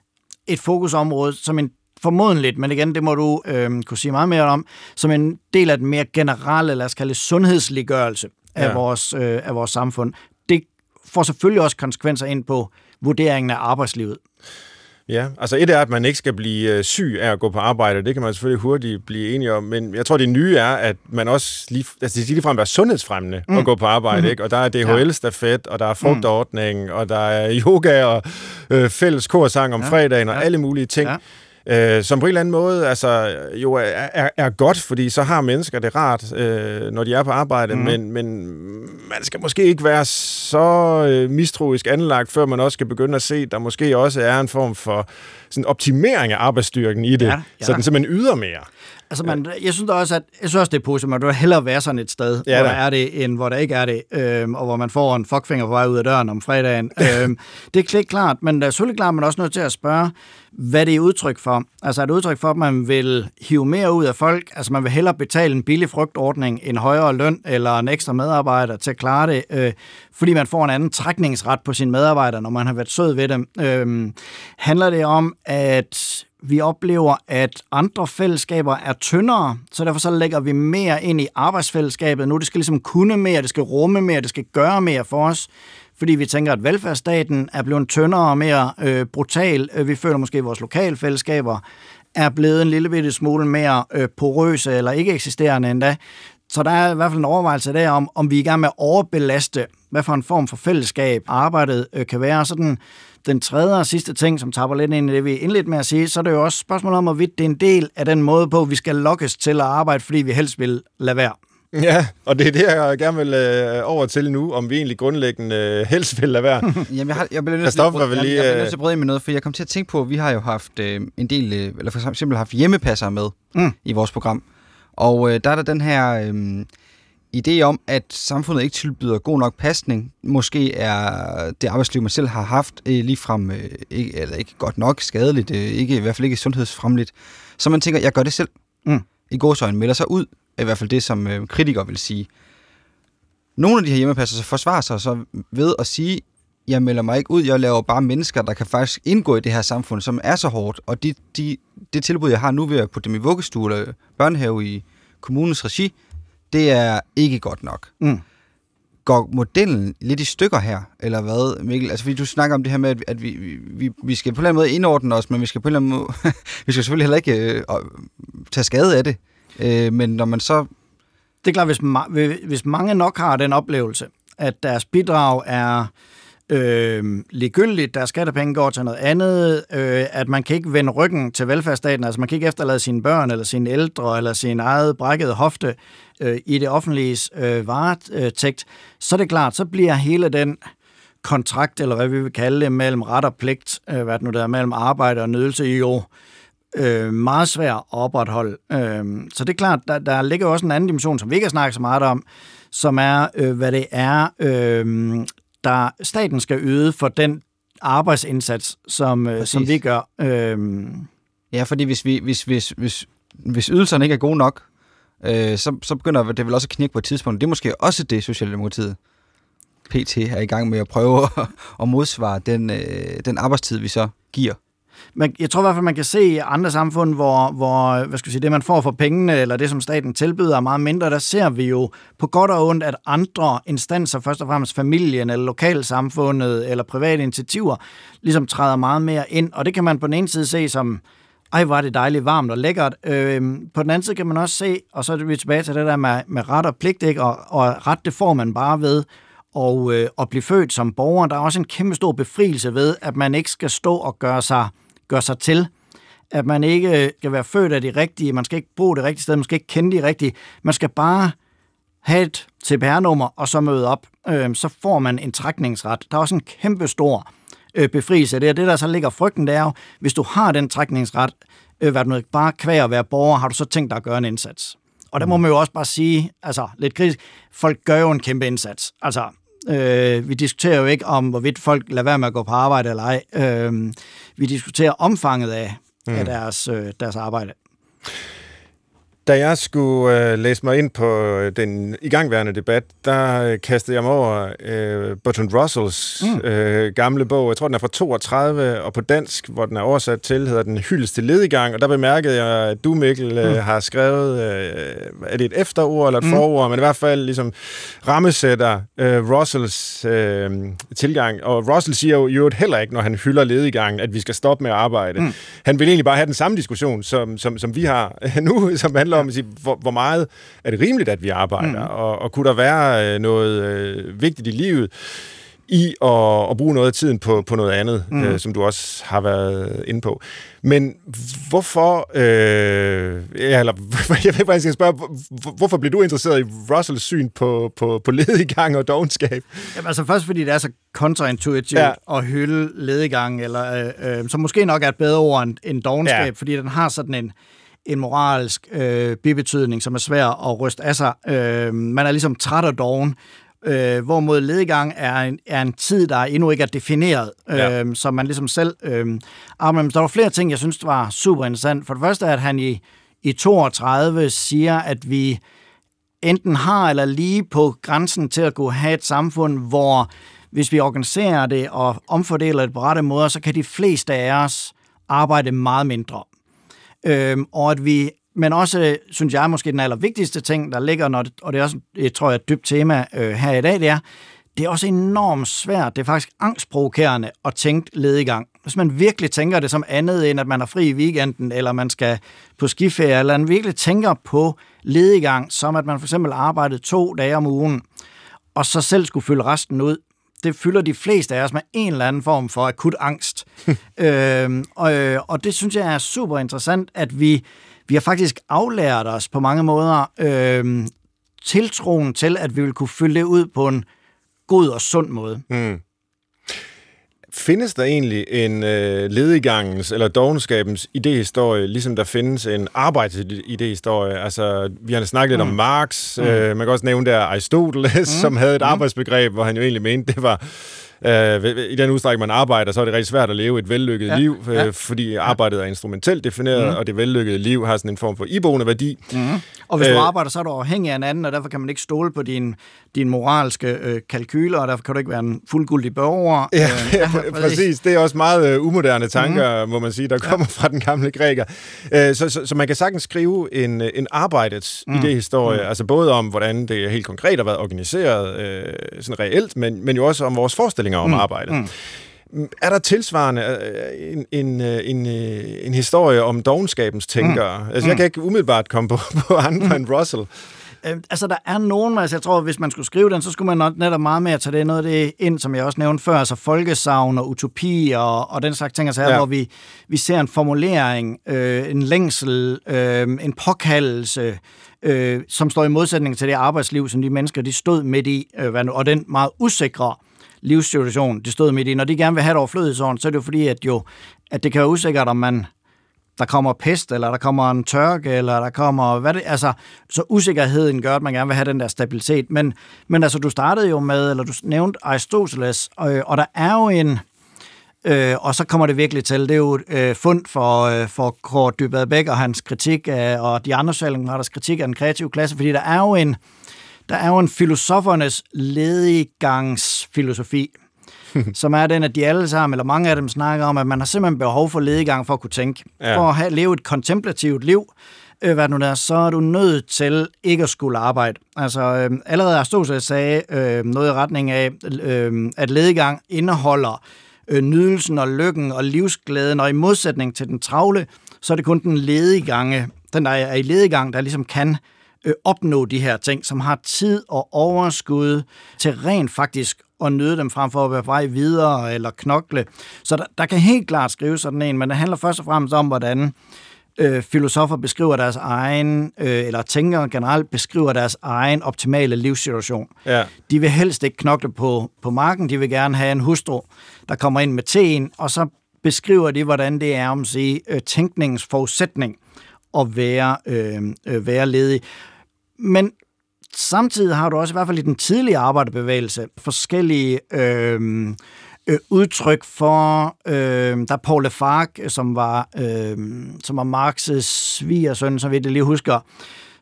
Speaker 1: et fokusområde, som en formodentligt, men igen, det må du øh, kunne sige meget mere om, som en del af den mere generelle, lad os kalde det, sundhedsliggørelse af, ja. vores, øh, af vores samfund. Det får selvfølgelig også konsekvenser ind på vurderingen af arbejdslivet.
Speaker 3: Ja, altså et er, at man ikke skal blive øh, syg af at gå på arbejde, det kan man selvfølgelig hurtigt blive enige om, men jeg tror, det nye er, at man også lige, altså det ligefrem være sundhedsfremmende mm. at gå på arbejde, mm. ikke? og der er DHL-stafet, og der er frugtordning, mm. og der er yoga og øh, fælles korsang om ja. fredagen, og ja. alle mulige ting. Ja øh, som på en eller anden måde altså, jo er, er, er godt, fordi så har mennesker det rart, øh, når de er på arbejde, mm. men, men man skal måske ikke være så øh, mistroisk anlagt, før man også skal begynde at se, at der måske også er en form for sådan optimering af arbejdsstyrken i det, ja, ja. så den simpelthen yder mere.
Speaker 1: Altså, man, jeg synes også, at jeg synes også, det er positivt. Man vil hellere være sådan et sted, ja, hvor der er det, end hvor der ikke er det, øhm, og hvor man får en fuckfinger på vej ud af døren om fredagen. øhm, det er klart, men det er selvfølgelig klart, man er også nødt til at spørge, hvad det er udtryk for. Altså er det udtryk for, at man vil hive mere ud af folk? Altså man vil hellere betale en billig frugtordning, en højere løn eller en ekstra medarbejder til at klare det, øh, fordi man får en anden trækningsret på sine medarbejdere, når man har været sød ved dem. Øh, handler det om, at vi oplever, at andre fællesskaber er tyndere, så derfor så lægger vi mere ind i arbejdsfællesskabet. Nu det skal ligesom kunne mere, det skal rumme mere, det skal gøre mere for os fordi vi tænker, at velfærdsstaten er blevet tyndere og mere øh, brutal. Øh, vi føler måske, at vores lokalfællesskaber er blevet en lille bitte smule mere øh, porøse eller ikke eksisterende endda. Så der er i hvert fald en overvejelse der om, om vi er i gang med at overbelaste, hvad for en form for fællesskab arbejdet øh, kan være. Sådan den tredje og sidste ting, som tapper lidt ind i det, vi indledte med at sige, så er det jo også spørgsmålet om, hvorvidt det er en del af den måde på, vi skal lokkes til at arbejde, fordi vi helst vil lade være.
Speaker 3: Ja, og det er det, jeg gerne vil øh, over til nu, om vi egentlig grundlæggende øh, helst vil lade være.
Speaker 2: Jamen, jeg, har, jeg bliver nødt til, at, lige, jeg, jeg nødt til at bryde med noget, for jeg kom til at tænke på, at vi har jo haft øh, en del, øh, eller for eksempel haft hjemmepasser med mm. i vores program. Og øh, der er der den her øh, idé om, at samfundet ikke tilbyder god nok pasning. Måske er det arbejdsliv, man selv har haft, øh, ligefrem øh, ikke, eller ikke godt nok skadeligt, øh, ikke, i hvert fald ikke sundhedsfremligt. Så man tænker, jeg gør det selv. Mm. I gåsøjne melder sig ud i hvert fald det, som øh, kritikere vil sige. Nogle af de her hjemmepasser så forsvarer sig så ved at sige, jeg melder mig ikke ud, jeg laver bare mennesker, der kan faktisk indgå i det her samfund, som er så hårdt, og de, de, det tilbud, jeg har nu ved at putte dem i vuggestue eller børnehave i kommunens regi, det er ikke godt nok. Mm. Går modellen lidt i stykker her, eller hvad, Mikkel? Altså, fordi du snakker om det her med, at, at vi, vi, vi skal på en eller anden måde indordne os, men vi skal på en eller anden måde, vi skal selvfølgelig heller ikke øh, tage skade af det. Øh, men når man så...
Speaker 1: Det er klart, hvis, ma- hvis mange nok har den oplevelse, at deres bidrag er øh, ligegyldigt, deres skattepenge går til noget andet, øh, at man kan ikke vende ryggen til velfærdsstaten, altså man kan ikke efterlade sine børn, eller sine ældre, eller sin eget brækkede hofte øh, i det offentlige øh, varetægt, så er det klart, så bliver hele den kontrakt, eller hvad vi vil kalde det, mellem ret og pligt, øh, hvad det nu der er, mellem arbejde og nydelse, jo øh, meget svær at opretholde. Øh, så det er klart, der, der ligger også en anden dimension, som vi ikke har snakket så meget om, som er, øh, hvad det er, øh, der staten skal yde for den arbejdsindsats, som, øh, som vi gør. Øh,
Speaker 2: ja, fordi hvis, vi, hvis, hvis, hvis, hvis ydelserne ikke er gode nok, øh, så, så begynder det vel også at knække på et tidspunkt. Det er måske også det, Socialdemokratiet PT er i gang med at prøve at modsvare den, øh, den arbejdstid, vi så giver
Speaker 1: man, jeg tror i hvert fald, man kan se i andre samfund, hvor, hvor hvad skal jeg sige, det, man får for pengene, eller det, som staten tilbyder, er meget mindre. Der ser vi jo på godt og ondt, at andre instanser, først og fremmest familien, eller lokalsamfundet, eller private initiativer, ligesom træder meget mere ind. Og det kan man på den ene side se som, ej, hvor er det dejligt varmt og lækkert. Øh, på den anden side kan man også se, og så er vi tilbage til det der med, med ret og pligt, ikke? Og, og ret, det får man bare ved og, øh, at blive født som borger. Der er også en kæmpe stor befrielse ved, at man ikke skal stå og gøre sig gør sig til. At man ikke skal være født af de rigtige, man skal ikke bo det rigtige sted, man skal ikke kende de rigtige. Man skal bare have et CPR-nummer og så møde op. Øh, så får man en trækningsret. Der er også en kæmpe stor øh, befrielse. Det er det, der så ligger frygten, det er jo, hvis du har den trækningsret, øh, hvad du ikke bare kvæg at være borger, har du så tænkt dig at gøre en indsats. Og der må man jo også bare sige, altså lidt kritisk, folk gør jo en kæmpe indsats. Altså, Øh, vi diskuterer jo ikke om, hvorvidt folk lader være med at gå på arbejde eller ej. Øh, vi diskuterer omfanget af, mm. af deres, øh, deres arbejde.
Speaker 3: Da jeg skulle øh, læse mig ind på øh, den igangværende debat, der øh, kastede jeg mig over øh, Bertrand Russells mm. øh, gamle bog. Jeg tror, den er fra 32, og på dansk, hvor den er oversat til, hedder den Hyldest til ledigang. Og der bemærkede jeg, at du, Mikkel, øh, mm. har skrevet, øh, er det et efterord eller et mm. forord, men i hvert fald ligesom rammesætter øh, Russells øh, tilgang. Og Russell siger jo, jo heller ikke, når han hylder ledigangen, at vi skal stoppe med at arbejde. Mm. Han vil egentlig bare have den samme diskussion, som, som, som vi har nu, som handler handler om at sige, hvor, hvor meget er det rimeligt, at vi arbejder, mm. og, og kunne der være øh, noget øh, vigtigt i livet i at, at bruge noget af tiden på, på noget andet, mm. øh, som du også har været inde på. Men hvorfor, øh, ja, eller jeg ved jeg skal spørge, hvorfor blev du interesseret i Russells syn på, på, på ledigang og dogenskab?
Speaker 1: Jamen altså først, fordi det er så kontraintuitivt ja. at hylde ledigang, eller øh, øh, som måske nok er et bedre ord end, end dogenskab, ja. fordi den har sådan en, en moralsk øh, bibetydning, som er svær at ryste af sig. Øh, man er ligesom træt og doven, øh, hvorimod ledegang er en, er en tid, der endnu ikke er defineret, øh, ja. som man ligesom selv øh, arbejder Der var flere ting, jeg synes var super interessant. For det første er, at han i, i 32 siger, at vi enten har eller lige på grænsen til at kunne have et samfund, hvor hvis vi organiserer det og omfordeler det på rette måder, så kan de fleste af os arbejde meget mindre. Øhm, og at vi, men også, synes jeg, måske den allervigtigste ting, der ligger, når det, og det er også, jeg tror jeg, et dybt tema øh, her i dag, det er, det er også enormt svært, det er faktisk angstprovokerende at tænke ledegang. Hvis man virkelig tænker det som andet end, at man er fri i weekenden, eller man skal på skiferie, eller man virkelig tænker på ledegang, som at man for eksempel arbejdede to dage om ugen, og så selv skulle fylde resten ud, det fylder de fleste af os med en eller anden form for akut angst. øhm, og, og det synes jeg er super interessant, at vi, vi har faktisk aflært os på mange måder øhm, tiltroen til, at vi vil kunne fylde det ud på en god og sund måde. Mm.
Speaker 3: Findes der egentlig en øh, lediggangens eller dogenskabens idehistorie, ligesom der findes en arbejdsidehistorie? Altså, vi har snakket lidt mm. om Marx, mm. øh, man kan også nævne der Aristoteles, mm. som havde et mm. arbejdsbegreb, hvor han jo egentlig mente, det var Øh, I den udstrækning, man arbejder, så er det rigtig svært at leve et vellykket ja. liv, øh, ja. fordi arbejdet er instrumentelt defineret, mm. og det vellykkede liv har sådan en form for iboende værdi. Mm.
Speaker 1: Og hvis øh, du arbejder, så er du afhængig af en anden, og derfor kan man ikke stole på din, din moralske øh, kalkyler, og derfor kan du ikke være en fuldgyldig borger.
Speaker 3: Ja, øh, ja, præcis. præcis. Det er også meget øh, umoderne tanker, mm. må man sige, der kommer ja. fra den gamle græker. Øh, så, så, så man kan sagtens skrive en, en arbejdets mm. idéhistorie, mm. altså både om, hvordan det helt konkret har været organiseret, øh, sådan reelt, men, men jo også om vores forestilling forestillinger om mm. arbejdet. Mm. Er der tilsvarende øh, en, en, øh, en, øh, en historie om dogenskabens tænkere? Mm. Altså, jeg mm. kan ikke umiddelbart komme på, på andre mm. end Russell.
Speaker 1: Øh, altså, der er nogen, altså jeg tror, hvis man skulle skrive den, så skulle man netop meget mere tage det noget af det ind, som jeg også nævnte før, altså folkesavn og utopi og, og den slags ting, altså her, ja. hvor vi, vi ser en formulering, øh, en længsel, øh, en påkaldelse, øh, som står i modsætning til det arbejdsliv, som de mennesker, de stod midt i, øh, og den meget usikre livssituation, de stod midt i. Når de gerne vil have et overflødighedsånd, så er det jo fordi, at, jo, at det kan være usikkert, om man der kommer pest, eller der kommer en tørke, eller der kommer... Hvad det, altså, så usikkerheden gør, at man gerne vil have den der stabilitet. Men, men altså, du startede jo med, eller du nævnte Aristoteles, og, og der er jo en... Øh, og så kommer det virkelig til. Det er jo øh, fund for, øh, for Kort Dybad Bæk og hans kritik af, og de andre socialdemokraters kritik af den kreative klasse, fordi der er jo en, der er jo en filosofernes ledigangsfilosofi, som er den, at de alle sammen, eller mange af dem snakker om, at man har simpelthen behov for ledigang for at kunne tænke. Ja. For at have, leve et kontemplativt liv, øh, hvad nu der, så er du nødt til ikke at skulle arbejde. Altså, øh, allerede Aristoteles sagde øh, noget i retning af, øh, at ledigang indeholder øh, nydelsen og lykken og livsglæden, og i modsætning til den travle, så er det kun den ledigange, den der er i ledigang, der ligesom kan øh, opnå de her ting, som har tid og overskud til rent faktisk at nyde dem frem for at være vej videre eller knokle. Så der, der kan helt klart skrive sådan en, men det handler først og fremmest om, hvordan øh, filosofer beskriver deres egen, øh, eller tænkere generelt beskriver deres egen optimale livssituation. Ja. De vil helst ikke knokle på, på marken, de vil gerne have en hustru, der kommer ind med teen, og så beskriver de, hvordan det er om at sige, øh, tænkningens forudsætning at være, øh, øh, være ledig. Men samtidig har du også i hvert fald i den tidlige arbejderbevægelse forskellige øh, øh, udtryk for, øh, der er Paul Lafargue, som var, øh, som var Marx's svigersøn, som vi det lige husker,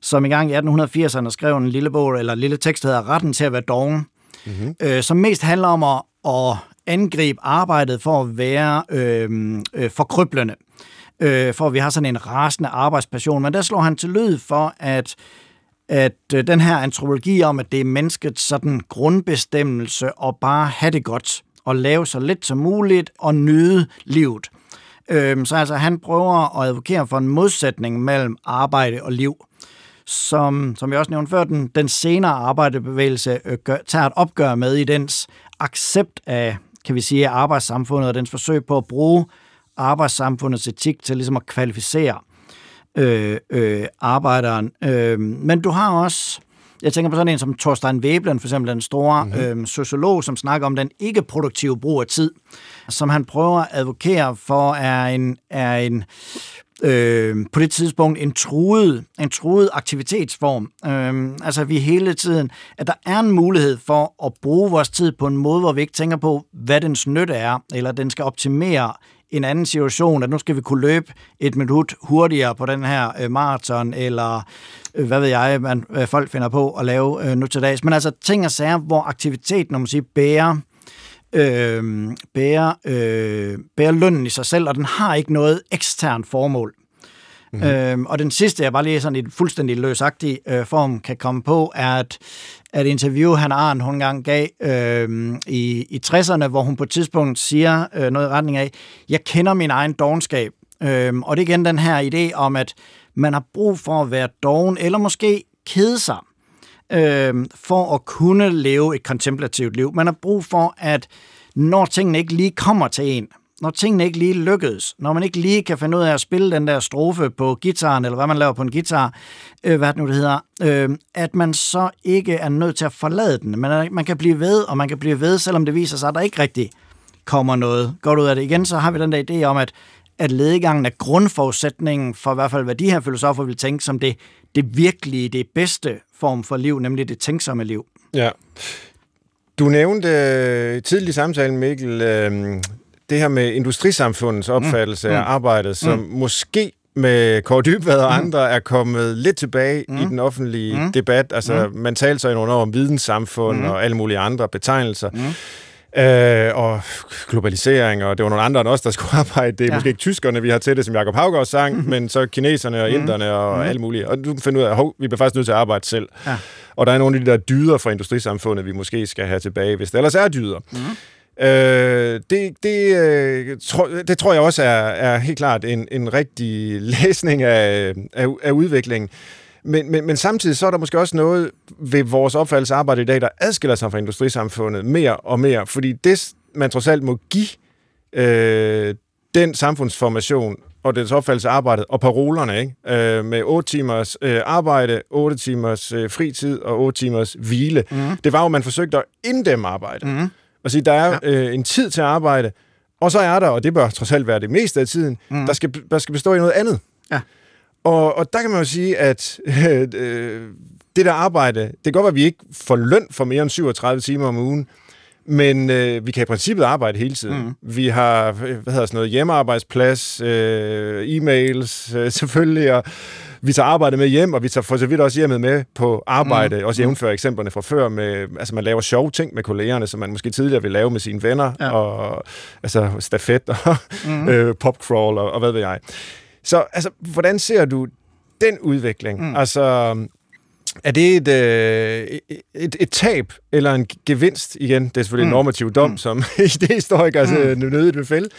Speaker 1: som i gang i 1880'erne skrev en lille bog, eller en lille tekst, der hedder Retten til at være dogen, mm-hmm. øh, som mest handler om at, at angribe arbejdet for at være øh, øh, forkryblende øh, for at vi har sådan en rasende arbejdspassion. Men der slår han til lyd for, at at øh, den her antropologi om, at det er menneskets sådan grundbestemmelse at bare have det godt, og lave så lidt som muligt, og nyde livet. Øh, så altså, han prøver at advokere for en modsætning mellem arbejde og liv som, som jeg også nævnte før, den, den senere arbejdebevægelse øh, gør, tager et opgør med i dens accept af, kan vi sige, arbejdssamfundet og dens forsøg på at bruge arbejdssamfundets etik til ligesom at kvalificere øh, øh, arbejderen. Øh, men du har også, jeg tænker på sådan en som Thorstein Veblen, for eksempel den store mm-hmm. øh, sociolog, som snakker om den ikke-produktive brug af tid, som han prøver at advokere for, er en, er en øh, på det tidspunkt en truet, en truet aktivitetsform. Øh, altså vi hele tiden, at der er en mulighed for at bruge vores tid på en måde, hvor vi ikke tænker på, hvad dens nytte er, eller den skal optimere en anden situation, at nu skal vi kunne løbe et minut hurtigere på den her øh, maraton, eller øh, hvad ved jeg, man, øh, folk finder på at lave øh, nu til dags. Men altså ting og sager, hvor aktiviteten, når man siger, bærer, øh, bærer, øh, bærer lønnen i sig selv, og den har ikke noget ekstern formål. Mm-hmm. Øhm, og den sidste, jeg bare lige sådan i en fuldstændig løsagtig øh, form kan komme på, er at, at interview, han Arndt hun gang gav øh, i, i 60'erne, hvor hun på et tidspunkt siger øh, noget i retning af, jeg kender min egen dogenskab. Øh, og det er igen den her idé om, at man har brug for at være doven, eller måske kede sig, øh, for at kunne leve et kontemplativt liv. Man har brug for, at når tingene ikke lige kommer til en, når tingene ikke lige lykkedes, når man ikke lige kan finde ud af at spille den der strofe på gitaren, eller hvad man laver på en guitar, øh, hvad det nu det hedder, øh, at man så ikke er nødt til at forlade den. Man, man kan blive ved, og man kan blive ved, selvom det viser sig, at der ikke rigtig kommer noget godt ud af det. Igen, så har vi den der idé om, at, at ledegangen er grundforudsætningen for i hvert fald, hvad de her filosofer vil tænke som det, det virkelige, det bedste form for liv, nemlig det tænksomme liv.
Speaker 3: Ja. Du nævnte øh, tidlig i samtalen, Mikkel, øh, det her med industrisamfundets mm. opfattelse mm. af arbejdet, som mm. måske med Kåre Dybvad og mm. andre er kommet lidt tilbage mm. i den offentlige mm. debat. Altså, mm. man talte så i nogle år om videnssamfund mm. og alle mulige andre betegnelser. Mm. Øh, og globalisering, og det var nogle andre end os, der skulle arbejde. Det er ja. måske ikke tyskerne, vi har til det, som Jacob Havgaard sang, mm. men så kineserne og mm. inderne og mm. alt muligt. Og du finder ud af, at vi bliver faktisk nødt til at arbejde selv. Ja. Og der er nogle af de der dyder fra industrisamfundet, vi måske skal have tilbage, hvis det ellers er dyder. Mm. Øh, det, det, øh, tro, det tror jeg også er, er helt klart en, en rigtig læsning af, af, af udviklingen. Men, men, men samtidig så er der måske også noget ved vores opfattelse af arbejde i dag, der adskiller sig fra industrisamfundet mere og mere, fordi det, man trods alt må give øh, den samfundsformation og dens opfattelse af arbejdet, og parolerne, ikke? Øh, med 8 timers øh, arbejde, 8 timers øh, fritid og 8 timers hvile. Mm. Det var jo, man forsøgte at inddæmme arbejde. Mm og sige, der er ja. øh, en tid til at arbejde, og så er der, og det bør trods alt være det meste af tiden, mm. der, skal, der skal bestå i noget andet. Ja. Og, og der kan man jo sige, at øh, det der arbejde, det kan godt være, at vi ikke får løn for mere end 37 timer om ugen, men øh, vi kan i princippet arbejde hele tiden. Mm. Vi har hvad hedder sådan noget, hjemmearbejdsplads, øh, e-mails øh, selvfølgelig, og vi tager arbejde med hjem, og vi tager for så vidt også hjemmet med på arbejde, mm. også mm. jævnfør eksemplerne fra før, med, altså man laver sjove ting med kollegerne, som man måske tidligere ville lave med sine venner, ja. og altså stafet og mm. øh, popcrawl og, og hvad ved jeg. Så altså, hvordan ser du den udvikling? Mm. Altså, er det et, øh, et, et tab eller en gevinst? Igen, det er selvfølgelig mm. en normativ dom, mm. som idehistoriker mm. altså, nødigt vil fælde.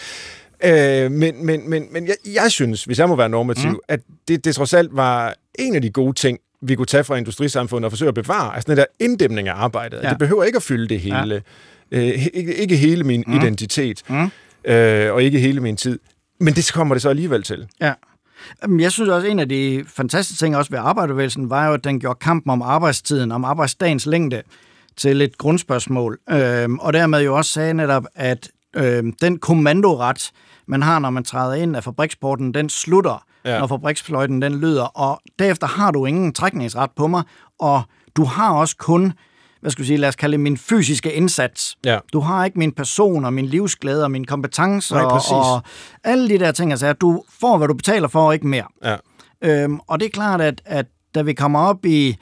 Speaker 3: Øh, men men, men, men jeg, jeg synes, hvis jeg må være normativ, mm. at det, det trods alt var en af de gode ting, vi kunne tage fra industrisamfundet og forsøge at bevare. Altså den der inddæmning af arbejdet. Ja. Det behøver ikke at fylde det hele. Ja. Øh, ikke, ikke hele min mm. identitet. Mm. Øh, og ikke hele min tid. Men det kommer det så alligevel til.
Speaker 1: Ja. Jeg synes også, at en af de fantastiske ting også ved arbejdervægelsen var jo, at den gjorde kampen om arbejdstiden, om arbejdsdagens længde, til et grundspørgsmål. Øh, og dermed jo også sagde netop, at øh, den kommandoret, man har, når man træder ind af fabriksporten, den slutter, ja. når fabriksfløjten den lyder, og derefter har du ingen trækningsret på mig, og du har også kun hvad skal vi sige, lad os kalde det min fysiske indsats. Ja. Du har ikke min person og min livsglæde og mine kompetencer Nej, og, og alle de der ting, altså at du får, hvad du betaler for, og ikke mere. Ja. Øhm, og det er klart, at, at da vi kommer op i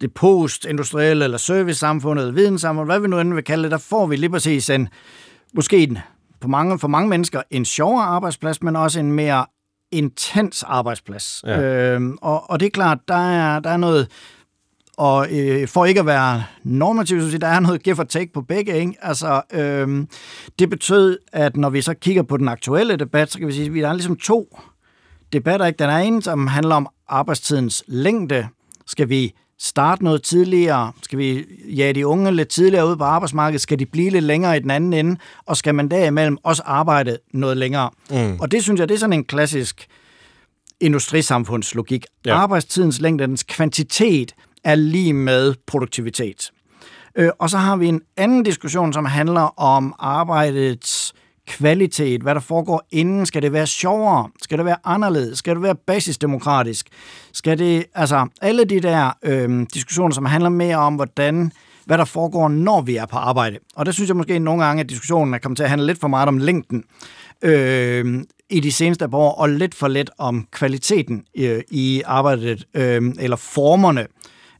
Speaker 1: det postindustrielle eller service-samfundet, eller videnssamfundet, hvad vi nu end vil kalde det, der får vi lige præcis en, måske en, på mange, for mange mennesker en sjovere arbejdsplads, men også en mere intens arbejdsplads. Ja. Øhm, og, og det er klart, der er, der er noget, og øh, for ikke at være normativ, så der er noget give og take på begge. Ikke? Altså, øhm, det betød, at når vi så kigger på den aktuelle debat, så kan vi sige, at der er ligesom to debatter. Ikke? Den er en, som handler om arbejdstidens længde. Skal vi starte noget tidligere? Skal vi jage de unge lidt tidligere ud på arbejdsmarkedet? Skal de blive lidt længere i den anden ende? Og skal man derimellem også arbejde noget længere? Mm. Og det synes jeg, det er sådan en klassisk industrisamfundslogik. Ja. Arbejdstidens længde, dens kvantitet, er lige med produktivitet. Øh, og så har vi en anden diskussion, som handler om arbejdets kvalitet, hvad der foregår inden. Skal det være sjovere? Skal det være anderledes? Skal det være basisdemokratisk? Skal det, altså alle de der øh, diskussioner, som handler mere om, hvordan hvad der foregår, når vi er på arbejde. Og der synes jeg måske nogle gange, at diskussionen er kommet til at handle lidt for meget om længden øh, i de seneste år, og lidt for lidt om kvaliteten øh, i arbejdet, øh, eller formerne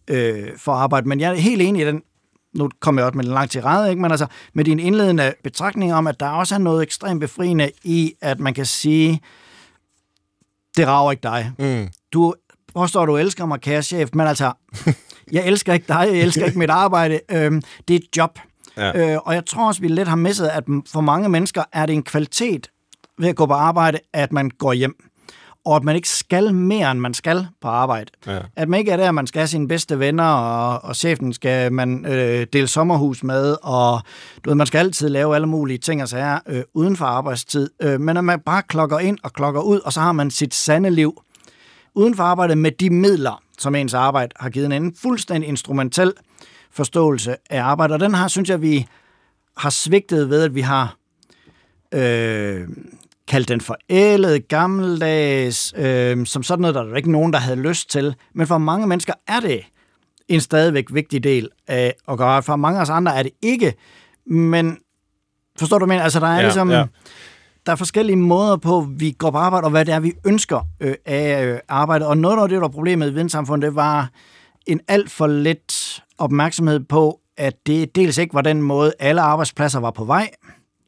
Speaker 1: øh, for arbejde. Men jeg er helt enig i den nu kommer jeg også med en lang tirade, ikke? men altså med din indledende betragtning om, at der også er noget ekstremt befriende i, at man kan sige, det rager ikke dig. Mm. Du påstår, du elsker mig, kære chef, men altså, jeg elsker ikke dig, jeg elsker ikke mit arbejde. Øhm, det er et job. Ja. Øh, og jeg tror også, vi lidt har misset, at for mange mennesker er det en kvalitet ved at gå på arbejde, at man går hjem og at man ikke skal mere, end man skal på arbejde. Ja. At man ikke er der, man skal have sine bedste venner, og, og chefen skal man øh, dele sommerhus med, og du ved, man skal altid lave alle mulige ting og sager øh, uden for arbejdstid. Øh, men at man bare klokker ind og klokker ud, og så har man sit sande liv uden for arbejdet med de midler, som ens arbejde har givet en fuldstændig instrumentel forståelse af arbejde. Og den har, synes jeg, vi har svigtet ved, at vi har øh, kaldt den forældet, gammeldags, øh, som sådan noget, der er ikke nogen, der havde lyst til. Men for mange mennesker er det en stadigvæk vigtig del af at gøre. For mange af os andre er det ikke. Men forstår du, men altså der er ja, ligesom... Ja. Der er forskellige måder på, vi går på arbejde, og hvad det er, vi ønsker øh, af øh, arbejdet. Og noget af det, der var problemet i videnssamfundet, det var en alt for let opmærksomhed på, at det dels ikke var den måde, alle arbejdspladser var på vej,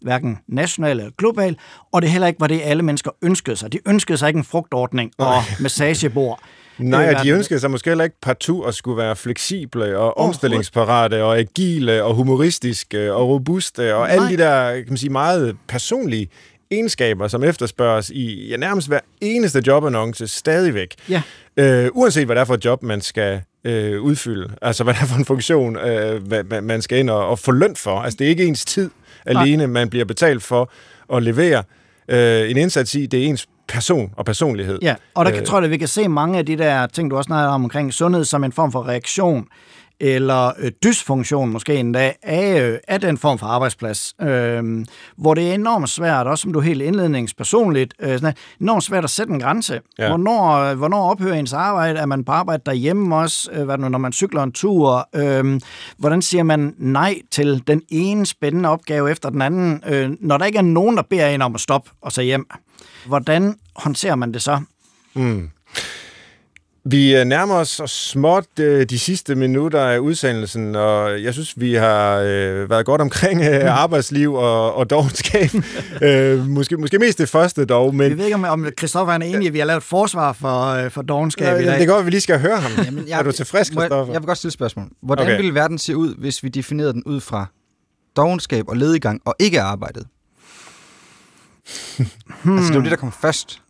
Speaker 1: hverken national eller global, og det heller ikke var det, alle mennesker ønskede sig. De ønskede sig ikke en frugtordning og massagebord.
Speaker 3: Nej, og de ønskede sig måske heller ikke partout at skulle være fleksible og omstillingsparate og agile og humoristiske og robuste og Nej. alle de der kan man sige, meget personlige egenskaber, som efterspørges i ja, nærmest hver eneste jobannonce stadigvæk. Ja. Øh, uanset hvad det er for et job, man skal øh, udfylde. Altså hvad det er for en funktion, øh, hvad, man skal ind og, og få løn for. Altså det er ikke ens tid alene, man bliver betalt for at levere øh, en indsats i. Det er ens person og personlighed.
Speaker 1: Ja, og der kan, øh, tror jeg, at vi kan se mange af de der ting, du også snakker om omkring sundhed, som en form for reaktion eller øh, dysfunktion måske endda af, øh, af den form for arbejdsplads, øh, hvor det er enormt svært, også som du helt indledningspersonligt, øh, sådan, enormt svært at sætte en grænse. Ja. Hvornår, hvornår ophører ens arbejde? Er man på arbejde derhjemme også? Øh, hvad nu, når man cykler en tur? Øh, hvordan siger man nej til den ene spændende opgave efter den anden, øh, når der ikke er nogen, der beder en om at stoppe og tage hjem? Hvordan håndterer man det så? Mm.
Speaker 3: Vi øh, nærmer os småt øh, de sidste minutter af udsendelsen, og jeg synes, vi har øh, været godt omkring øh, arbejdsliv og, og dogenskab. øh, måske, måske mest det første dog. Men...
Speaker 1: Vi ved ikke, om, om Christoffer er enig at vi har lavet et forsvar for, øh, for dogenskab ja, i dag.
Speaker 3: Det går, at vi lige skal høre ham. Jamen, jeg, er du tilfreds, Christoffer?
Speaker 2: Jeg, jeg vil godt stille et spørgsmål. Hvordan okay. ville verden se ud, hvis vi definerede den ud fra dogenskab og ledigang og ikke arbejdet? hmm. Altså, det var det, der kom først.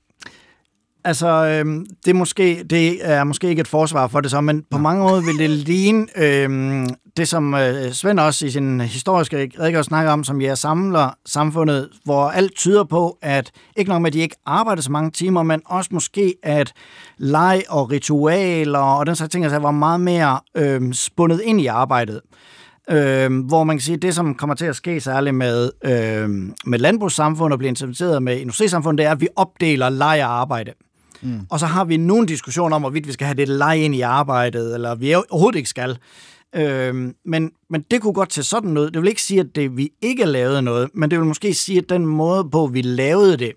Speaker 1: Altså, øh, det, er måske, det er måske ikke et forsvar for det så, men på mange måder vil det ligne øh, det, som øh, Svend også i sin historiske redegørelse snakker om, som jeg samler samfundet, hvor alt tyder på, at ikke nok med, at de ikke arbejder så mange timer, men også måske, at leg og ritualer og den slags ting, altså, var meget mere øh, spundet ind i arbejdet. Øh, hvor man kan sige, at det, som kommer til at ske særligt med, øh, med landbrugssamfundet og bliver implementeret med industrisamfundet, det er, at vi opdeler leg og arbejde. Mm. Mm. Og så har vi nogle diskussioner om, hvorvidt vi skal have det leg ind i arbejdet, eller vi overhovedet ikke skal. Øhm, men, men det kunne godt til sådan noget. Det vil ikke sige, at det, vi ikke lavede noget, men det vil måske sige, at den måde på, vi lavede det,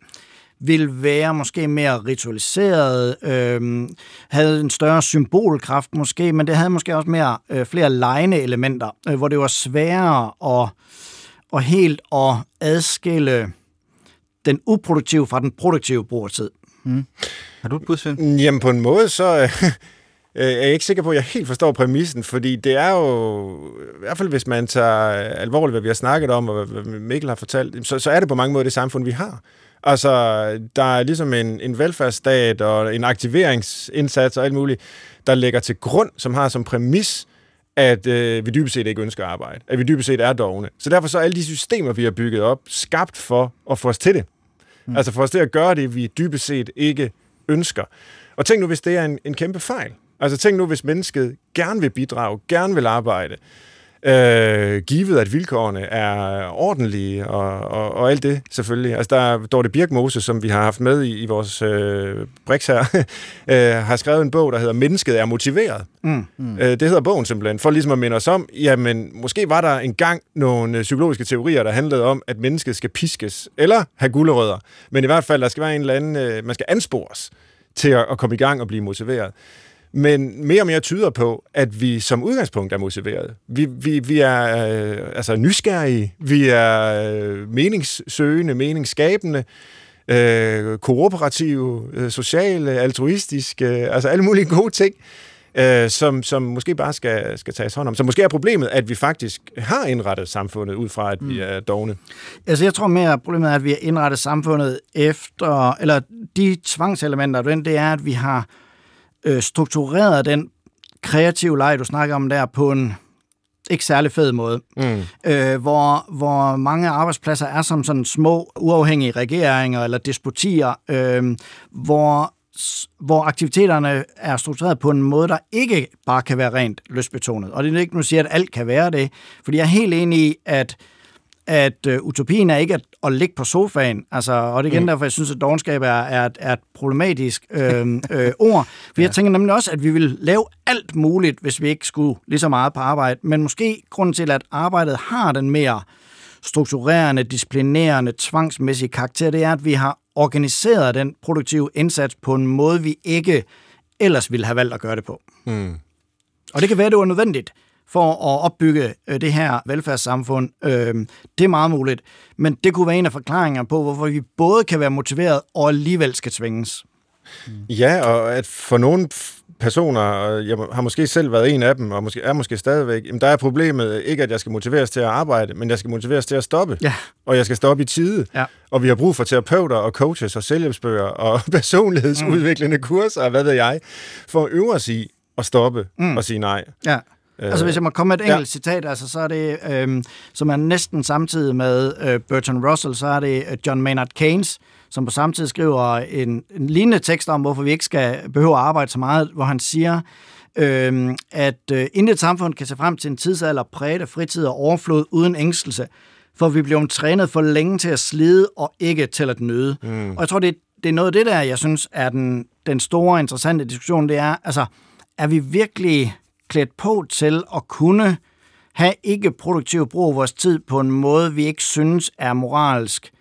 Speaker 1: vil være måske mere ritualiseret, øhm, havde en større symbolkraft måske, men det havde måske også mere øh, flere lejende elementer, øh, hvor det var sværere at, og helt at adskille den uproduktive fra den produktive brugertid. Mm.
Speaker 2: Har du et bud, Svend?
Speaker 3: Jamen på en måde, så øh, er jeg ikke sikker på, at jeg helt forstår præmissen, fordi det er jo, i hvert fald hvis man tager alvorligt, hvad vi har snakket om, og hvad Mikkel har fortalt, så, så er det på mange måder det samfund, vi har. Altså, der er ligesom en, en velfærdsstat og en aktiveringsindsats og alt muligt, der ligger til grund, som har som præmis, at øh, vi dybest set ikke ønsker arbejde. At vi dybest set er dogne. Så derfor så er alle de systemer, vi har bygget op, skabt for at få os til det. Mm. Altså for os til at gøre det, vi dybest set ikke ønsker. Og tænk nu, hvis det er en, en kæmpe fejl. Altså tænk nu, hvis mennesket gerne vil bidrage, gerne vil arbejde, øh, givet at vilkårene er ordentlige og, og, og alt det selvfølgelig. Altså der er Dorte Birkmose, som vi har haft med i, i vores øh, Brix her, øh, har skrevet en bog, der hedder Mennesket er motiveret. Mm. Mm. Øh, det hedder bogen simpelthen, for ligesom at minde os om, jamen måske var der engang nogle psykologiske teorier, der handlede om, at mennesket skal piskes, eller have gulerødder. Men i hvert fald, der skal være en eller anden, øh, man skal anspores til at, at komme i gang og blive motiveret. Men mere og mere tyder på, at vi som udgangspunkt er motiveret. Vi, vi, vi er øh, altså nysgerrige, vi er øh, meningssøgende, meningsskabende, øh, kooperative, øh, sociale, altruistiske, altså alle mulige gode ting, øh, som, som måske bare skal, skal tages hånd om. Så måske er problemet, at vi faktisk har indrettet samfundet ud fra, at mm. vi er dogne.
Speaker 1: Altså jeg tror mere, at problemet er, at vi har indrettet samfundet efter, eller de tvangselementer, det er, at vi har øh, struktureret den kreative leg, du snakker om der, på en ikke særlig fed måde, mm. øh, hvor, hvor mange arbejdspladser er som sådan små, uafhængige regeringer eller despotier, øh, hvor hvor aktiviteterne er struktureret på en måde, der ikke bare kan være rent lystbetonet. Og det er ikke, nu siger, at alt kan være det, fordi jeg er helt enig i, at at uh, utopien er ikke at, at ligge på sofaen, altså, og det er igen mm. derfor, jeg synes, at dogenskab er, er, et, er et problematisk øh, øh, ord. For ja. jeg tænker nemlig også, at vi vil lave alt muligt, hvis vi ikke skulle lige så meget på arbejde, men måske grunden til, at arbejdet har den mere strukturerende, disciplinerende, tvangsmæssige karakter, det er, at vi har organiseret den produktive indsats på en måde, vi ikke ellers ville have valgt at gøre det på. Mm. Og det kan være, at det var nødvendigt for at opbygge øh, det her velfærdssamfund. Øh, det er meget muligt. Men det kunne være en af forklaringerne på, hvorfor vi både kan være motiveret og alligevel skal tvinges.
Speaker 3: Ja, og at for nogle personer, og jeg har måske selv været en af dem, og måske, er måske stadigvæk, jamen der er problemet ikke, at jeg skal motiveres til at arbejde, men jeg skal motiveres til at stoppe.
Speaker 1: Ja.
Speaker 3: Og jeg skal stoppe i tide.
Speaker 1: Ja.
Speaker 3: Og vi har brug for terapeuter og coaches og selvhjælpsbøger og personlighedsudviklende mm. kurser, og hvad ved jeg, for at øve os i at stoppe mm. og sige nej.
Speaker 1: Ja. Altså hvis jeg må komme med et enkelt ja. citat, altså, så er det, øh, som er næsten samtidig med øh, Bertrand Russell, så er det øh, John Maynard Keynes, som på samme tid skriver en, en lignende tekst om, hvorfor vi ikke skal behøve at arbejde så meget, hvor han siger, øh, at øh, intet samfund kan se frem til en tidsalder præget af fritid og overflod uden ængstelse, for vi bliver trænet for længe til at slide og ikke til at nøde. Mm. Og jeg tror, det, det er noget af det der, jeg synes er den, den store interessante diskussion, det er, altså, er vi virkelig klædt på til at kunne have ikke produktiv brug af vores tid på en måde, vi ikke synes er moralsk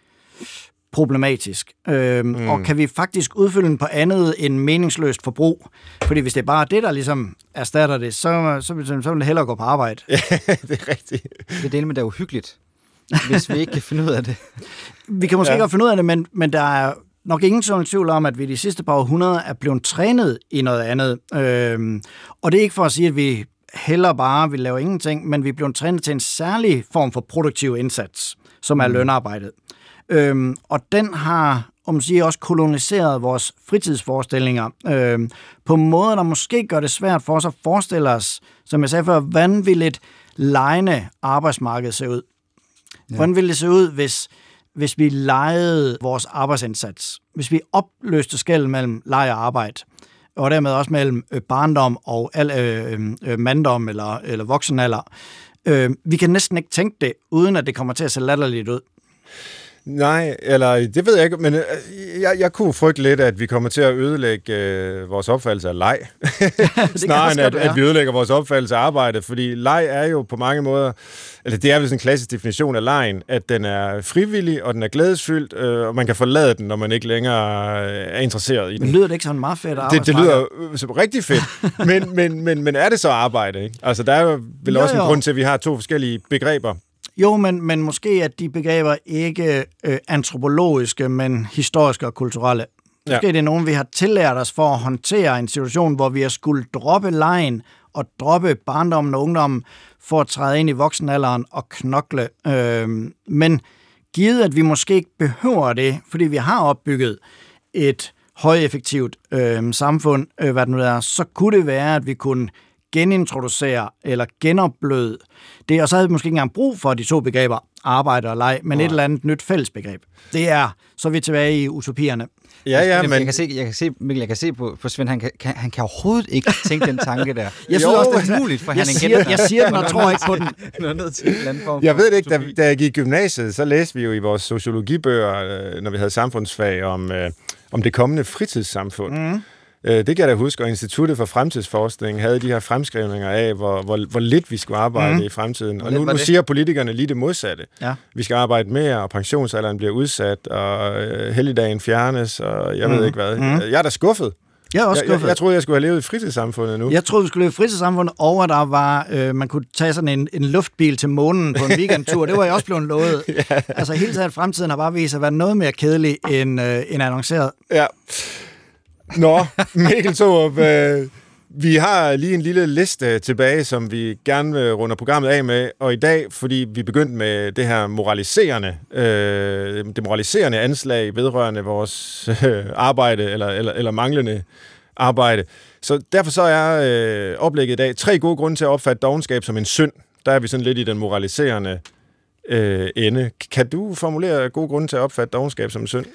Speaker 1: problematisk. Øhm, mm. Og kan vi faktisk udfylde den på andet end meningsløst forbrug? Fordi hvis det er bare det, der ligesom erstatter det, så, så, så, så vil det hellere gå på arbejde.
Speaker 3: Ja, det er rigtigt.
Speaker 2: Det er det, men det er uhyggeligt, hvis vi ikke kan finde ud af det.
Speaker 1: Vi kan måske ja. ikke finde ud af det, men, men der er nok ingen sådan tvivl om, at vi de sidste par århundreder er blevet trænet i noget andet. Øhm, og det er ikke for at sige, at vi heller bare vil lave ingenting, men vi er blevet trænet til en særlig form for produktiv indsats, som er mm. lønarbejdet. Øhm, og den har om man siger, også koloniseret vores fritidsforestillinger øhm, på måder, der måske gør det svært for os at forestille os, som jeg sagde før, hvordan vil et lejende arbejdsmarked se ud? Ja. Hvordan ville det se ud, hvis, hvis vi lejede vores arbejdsindsats? Hvis vi opløste skæld mellem leg og arbejde? og dermed også mellem øh, barndom og al, øh, øh, øh, manddom eller, eller voksenalder. Øh, vi kan næsten ikke tænke det, uden at det kommer til at se latterligt ud.
Speaker 3: Nej, eller det ved jeg ikke, men øh, jeg, jeg kunne frygte lidt, at vi kommer til at ødelægge øh, vores opfattelse af leg, snarere end at, at vi ødelægger vores opfattelse af arbejde, fordi leg er jo på mange måder, eller det er vel sådan en klassisk definition af lejen, at den er frivillig, og den er glædesfyldt, øh, og man kan forlade den, når man ikke længere øh, er interesseret i den.
Speaker 1: Men lyder det ikke sådan meget fedt
Speaker 3: det, det lyder øh, så rigtig fedt, men, men, men, men er det så arbejde? Ikke? Altså, der er vel jo, også en jo. grund til, at vi har to forskellige begreber
Speaker 1: jo, men, men måske at de begreber ikke øh, antropologiske, men historiske og kulturelle. Måske ja. det er nogen, vi har tillært os for at håndtere en situation, hvor vi har skulle droppe lejen og droppe barndommen og ungdommen for at træde ind i voksenalderen og knokle. Øh, men givet, at vi måske ikke behøver det, fordi vi har opbygget et højeffektivt øh, samfund, øh, hvad det nu er, så kunne det være, at vi kunne genintroducere eller genopløde det, og så havde vi måske ikke engang brug for de to begreber, arbejde og leg, men ja. et eller andet nyt fællesbegreb. Det er, så er vi tilbage i utopierne.
Speaker 2: Ja, ja, men... Jeg kan se, jeg kan se, Mikkel, jeg kan se på, på Svend, han kan, kan, han kan overhovedet ikke tænke den tanke der. Jeg
Speaker 1: synes jo, også, det er muligt, for jeg han siger, Jeg siger den og tror ikke på den.
Speaker 3: jeg ved det ikke, da, da jeg gik i gymnasiet, så læste vi jo i vores sociologibøger, øh, når vi havde samfundsfag, om, øh, om det kommende fritidssamfund. Mm. Øh, det kan jeg da huske, og Instituttet for Fremtidsforskning havde de her fremskrivninger af, hvor, hvor, hvor lidt vi skulle arbejde mm. i fremtiden. Og nu, nu siger politikerne lige det modsatte. Ja. Vi skal arbejde mere, og pensionsalderen bliver udsat, og øh, helligdagen fjernes, og jeg mm. ved ikke hvad. Mm. Jeg er da skuffet.
Speaker 1: Jeg er også
Speaker 3: jeg, jeg, jeg troede, jeg skulle have levet i fritidssamfundet nu.
Speaker 1: Jeg troede, vi skulle leve i fritidssamfundet, og at der var, øh, man kunne tage sådan en, en luftbil til månen på en weekendtur. det var jeg også blevet lovet. ja. Altså hele tiden fremtiden har bare vist sig at være noget mere kedelig end, øh, end annonceret.
Speaker 3: Ja. Nå, Mikkel Thorup, øh, vi har lige en lille liste tilbage, som vi gerne øh, vil runde programmet af med, og i dag, fordi vi begyndte med det her moraliserende, øh, det moraliserende anslag vedrørende vores øh, arbejde, eller, eller, eller manglende arbejde. Så derfor så er øh, oplægget i dag tre gode grunde til at opfatte dogenskab som en synd. Der er vi sådan lidt i den moraliserende øh, ende. Kan du formulere gode grunde til at opfatte dogenskab som en synd?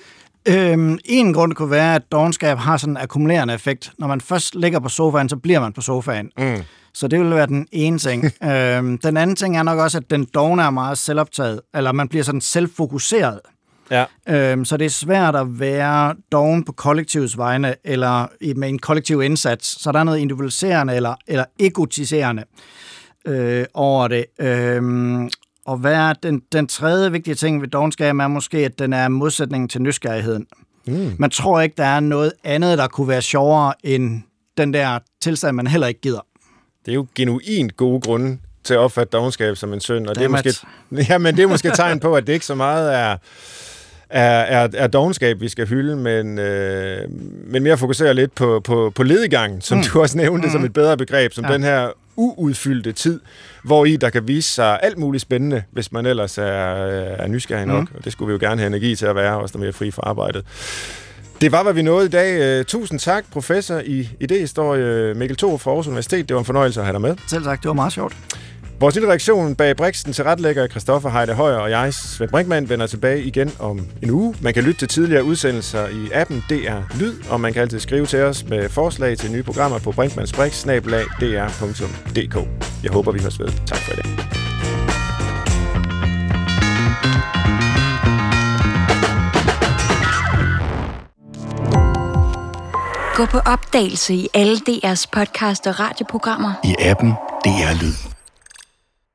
Speaker 1: Øhm, en grund kunne være, at dogenskab har sådan en akkumulerende effekt. Når man først ligger på sofaen, så bliver man på sofaen. Mm. Så det vil være den ene ting. øhm, den anden ting er nok også, at den dogne er meget selvoptaget, eller man bliver sådan selvfokuseret. Ja. Øhm, så det er svært at være doven på kollektivets vegne, eller med en kollektiv indsats. Så der er noget individualiserende eller, eller egotiserende øh, over det. Øhm, og hvad er den, den tredje vigtige ting ved dogenskab er måske, at den er modsætningen til nysgerrigheden. Mm. Man tror ikke, der er noget andet, der kunne være sjovere end den der tilstand, man heller ikke gider.
Speaker 3: Det er jo genuint gode grunde til at opfatte dogenskab som en synd, og det er, måske, ja, men det er måske tegn på, at det ikke så meget er, er, er, er dogenskab, vi skal hylde, men, øh, men mere fokusere lidt på, på, på ledegangen, som mm. du også nævnte mm. som et bedre begreb, som ja. den her uudfyldte tid, hvor i der kan vise sig alt muligt spændende, hvis man ellers er, er nysgerrig nok, mm. og det skulle vi jo gerne have energi til at være, også der mere fri fra arbejdet. Det var, hvad vi nåede i dag. Tusind tak, professor i idehistorie Mikkel Thor fra Aarhus Universitet. Det var en fornøjelse at have dig med.
Speaker 1: Selv tak, det var meget sjovt.
Speaker 3: Vores lille reaktion bag Brixen til retlægger Christoffer Heide Højer og jeg, Svend Brinkmann, vender tilbage igen om en uge. Man kan lytte til tidligere udsendelser i appen DR Lyd, og man kan altid skrive til os med forslag til nye programmer på brinkmannsbrix.dr.dk. Jeg håber, vi høres ved. Tak for i dag.
Speaker 4: Gå på opdagelse i alle DR's podcast og radioprogrammer.
Speaker 5: I appen DR Lyd.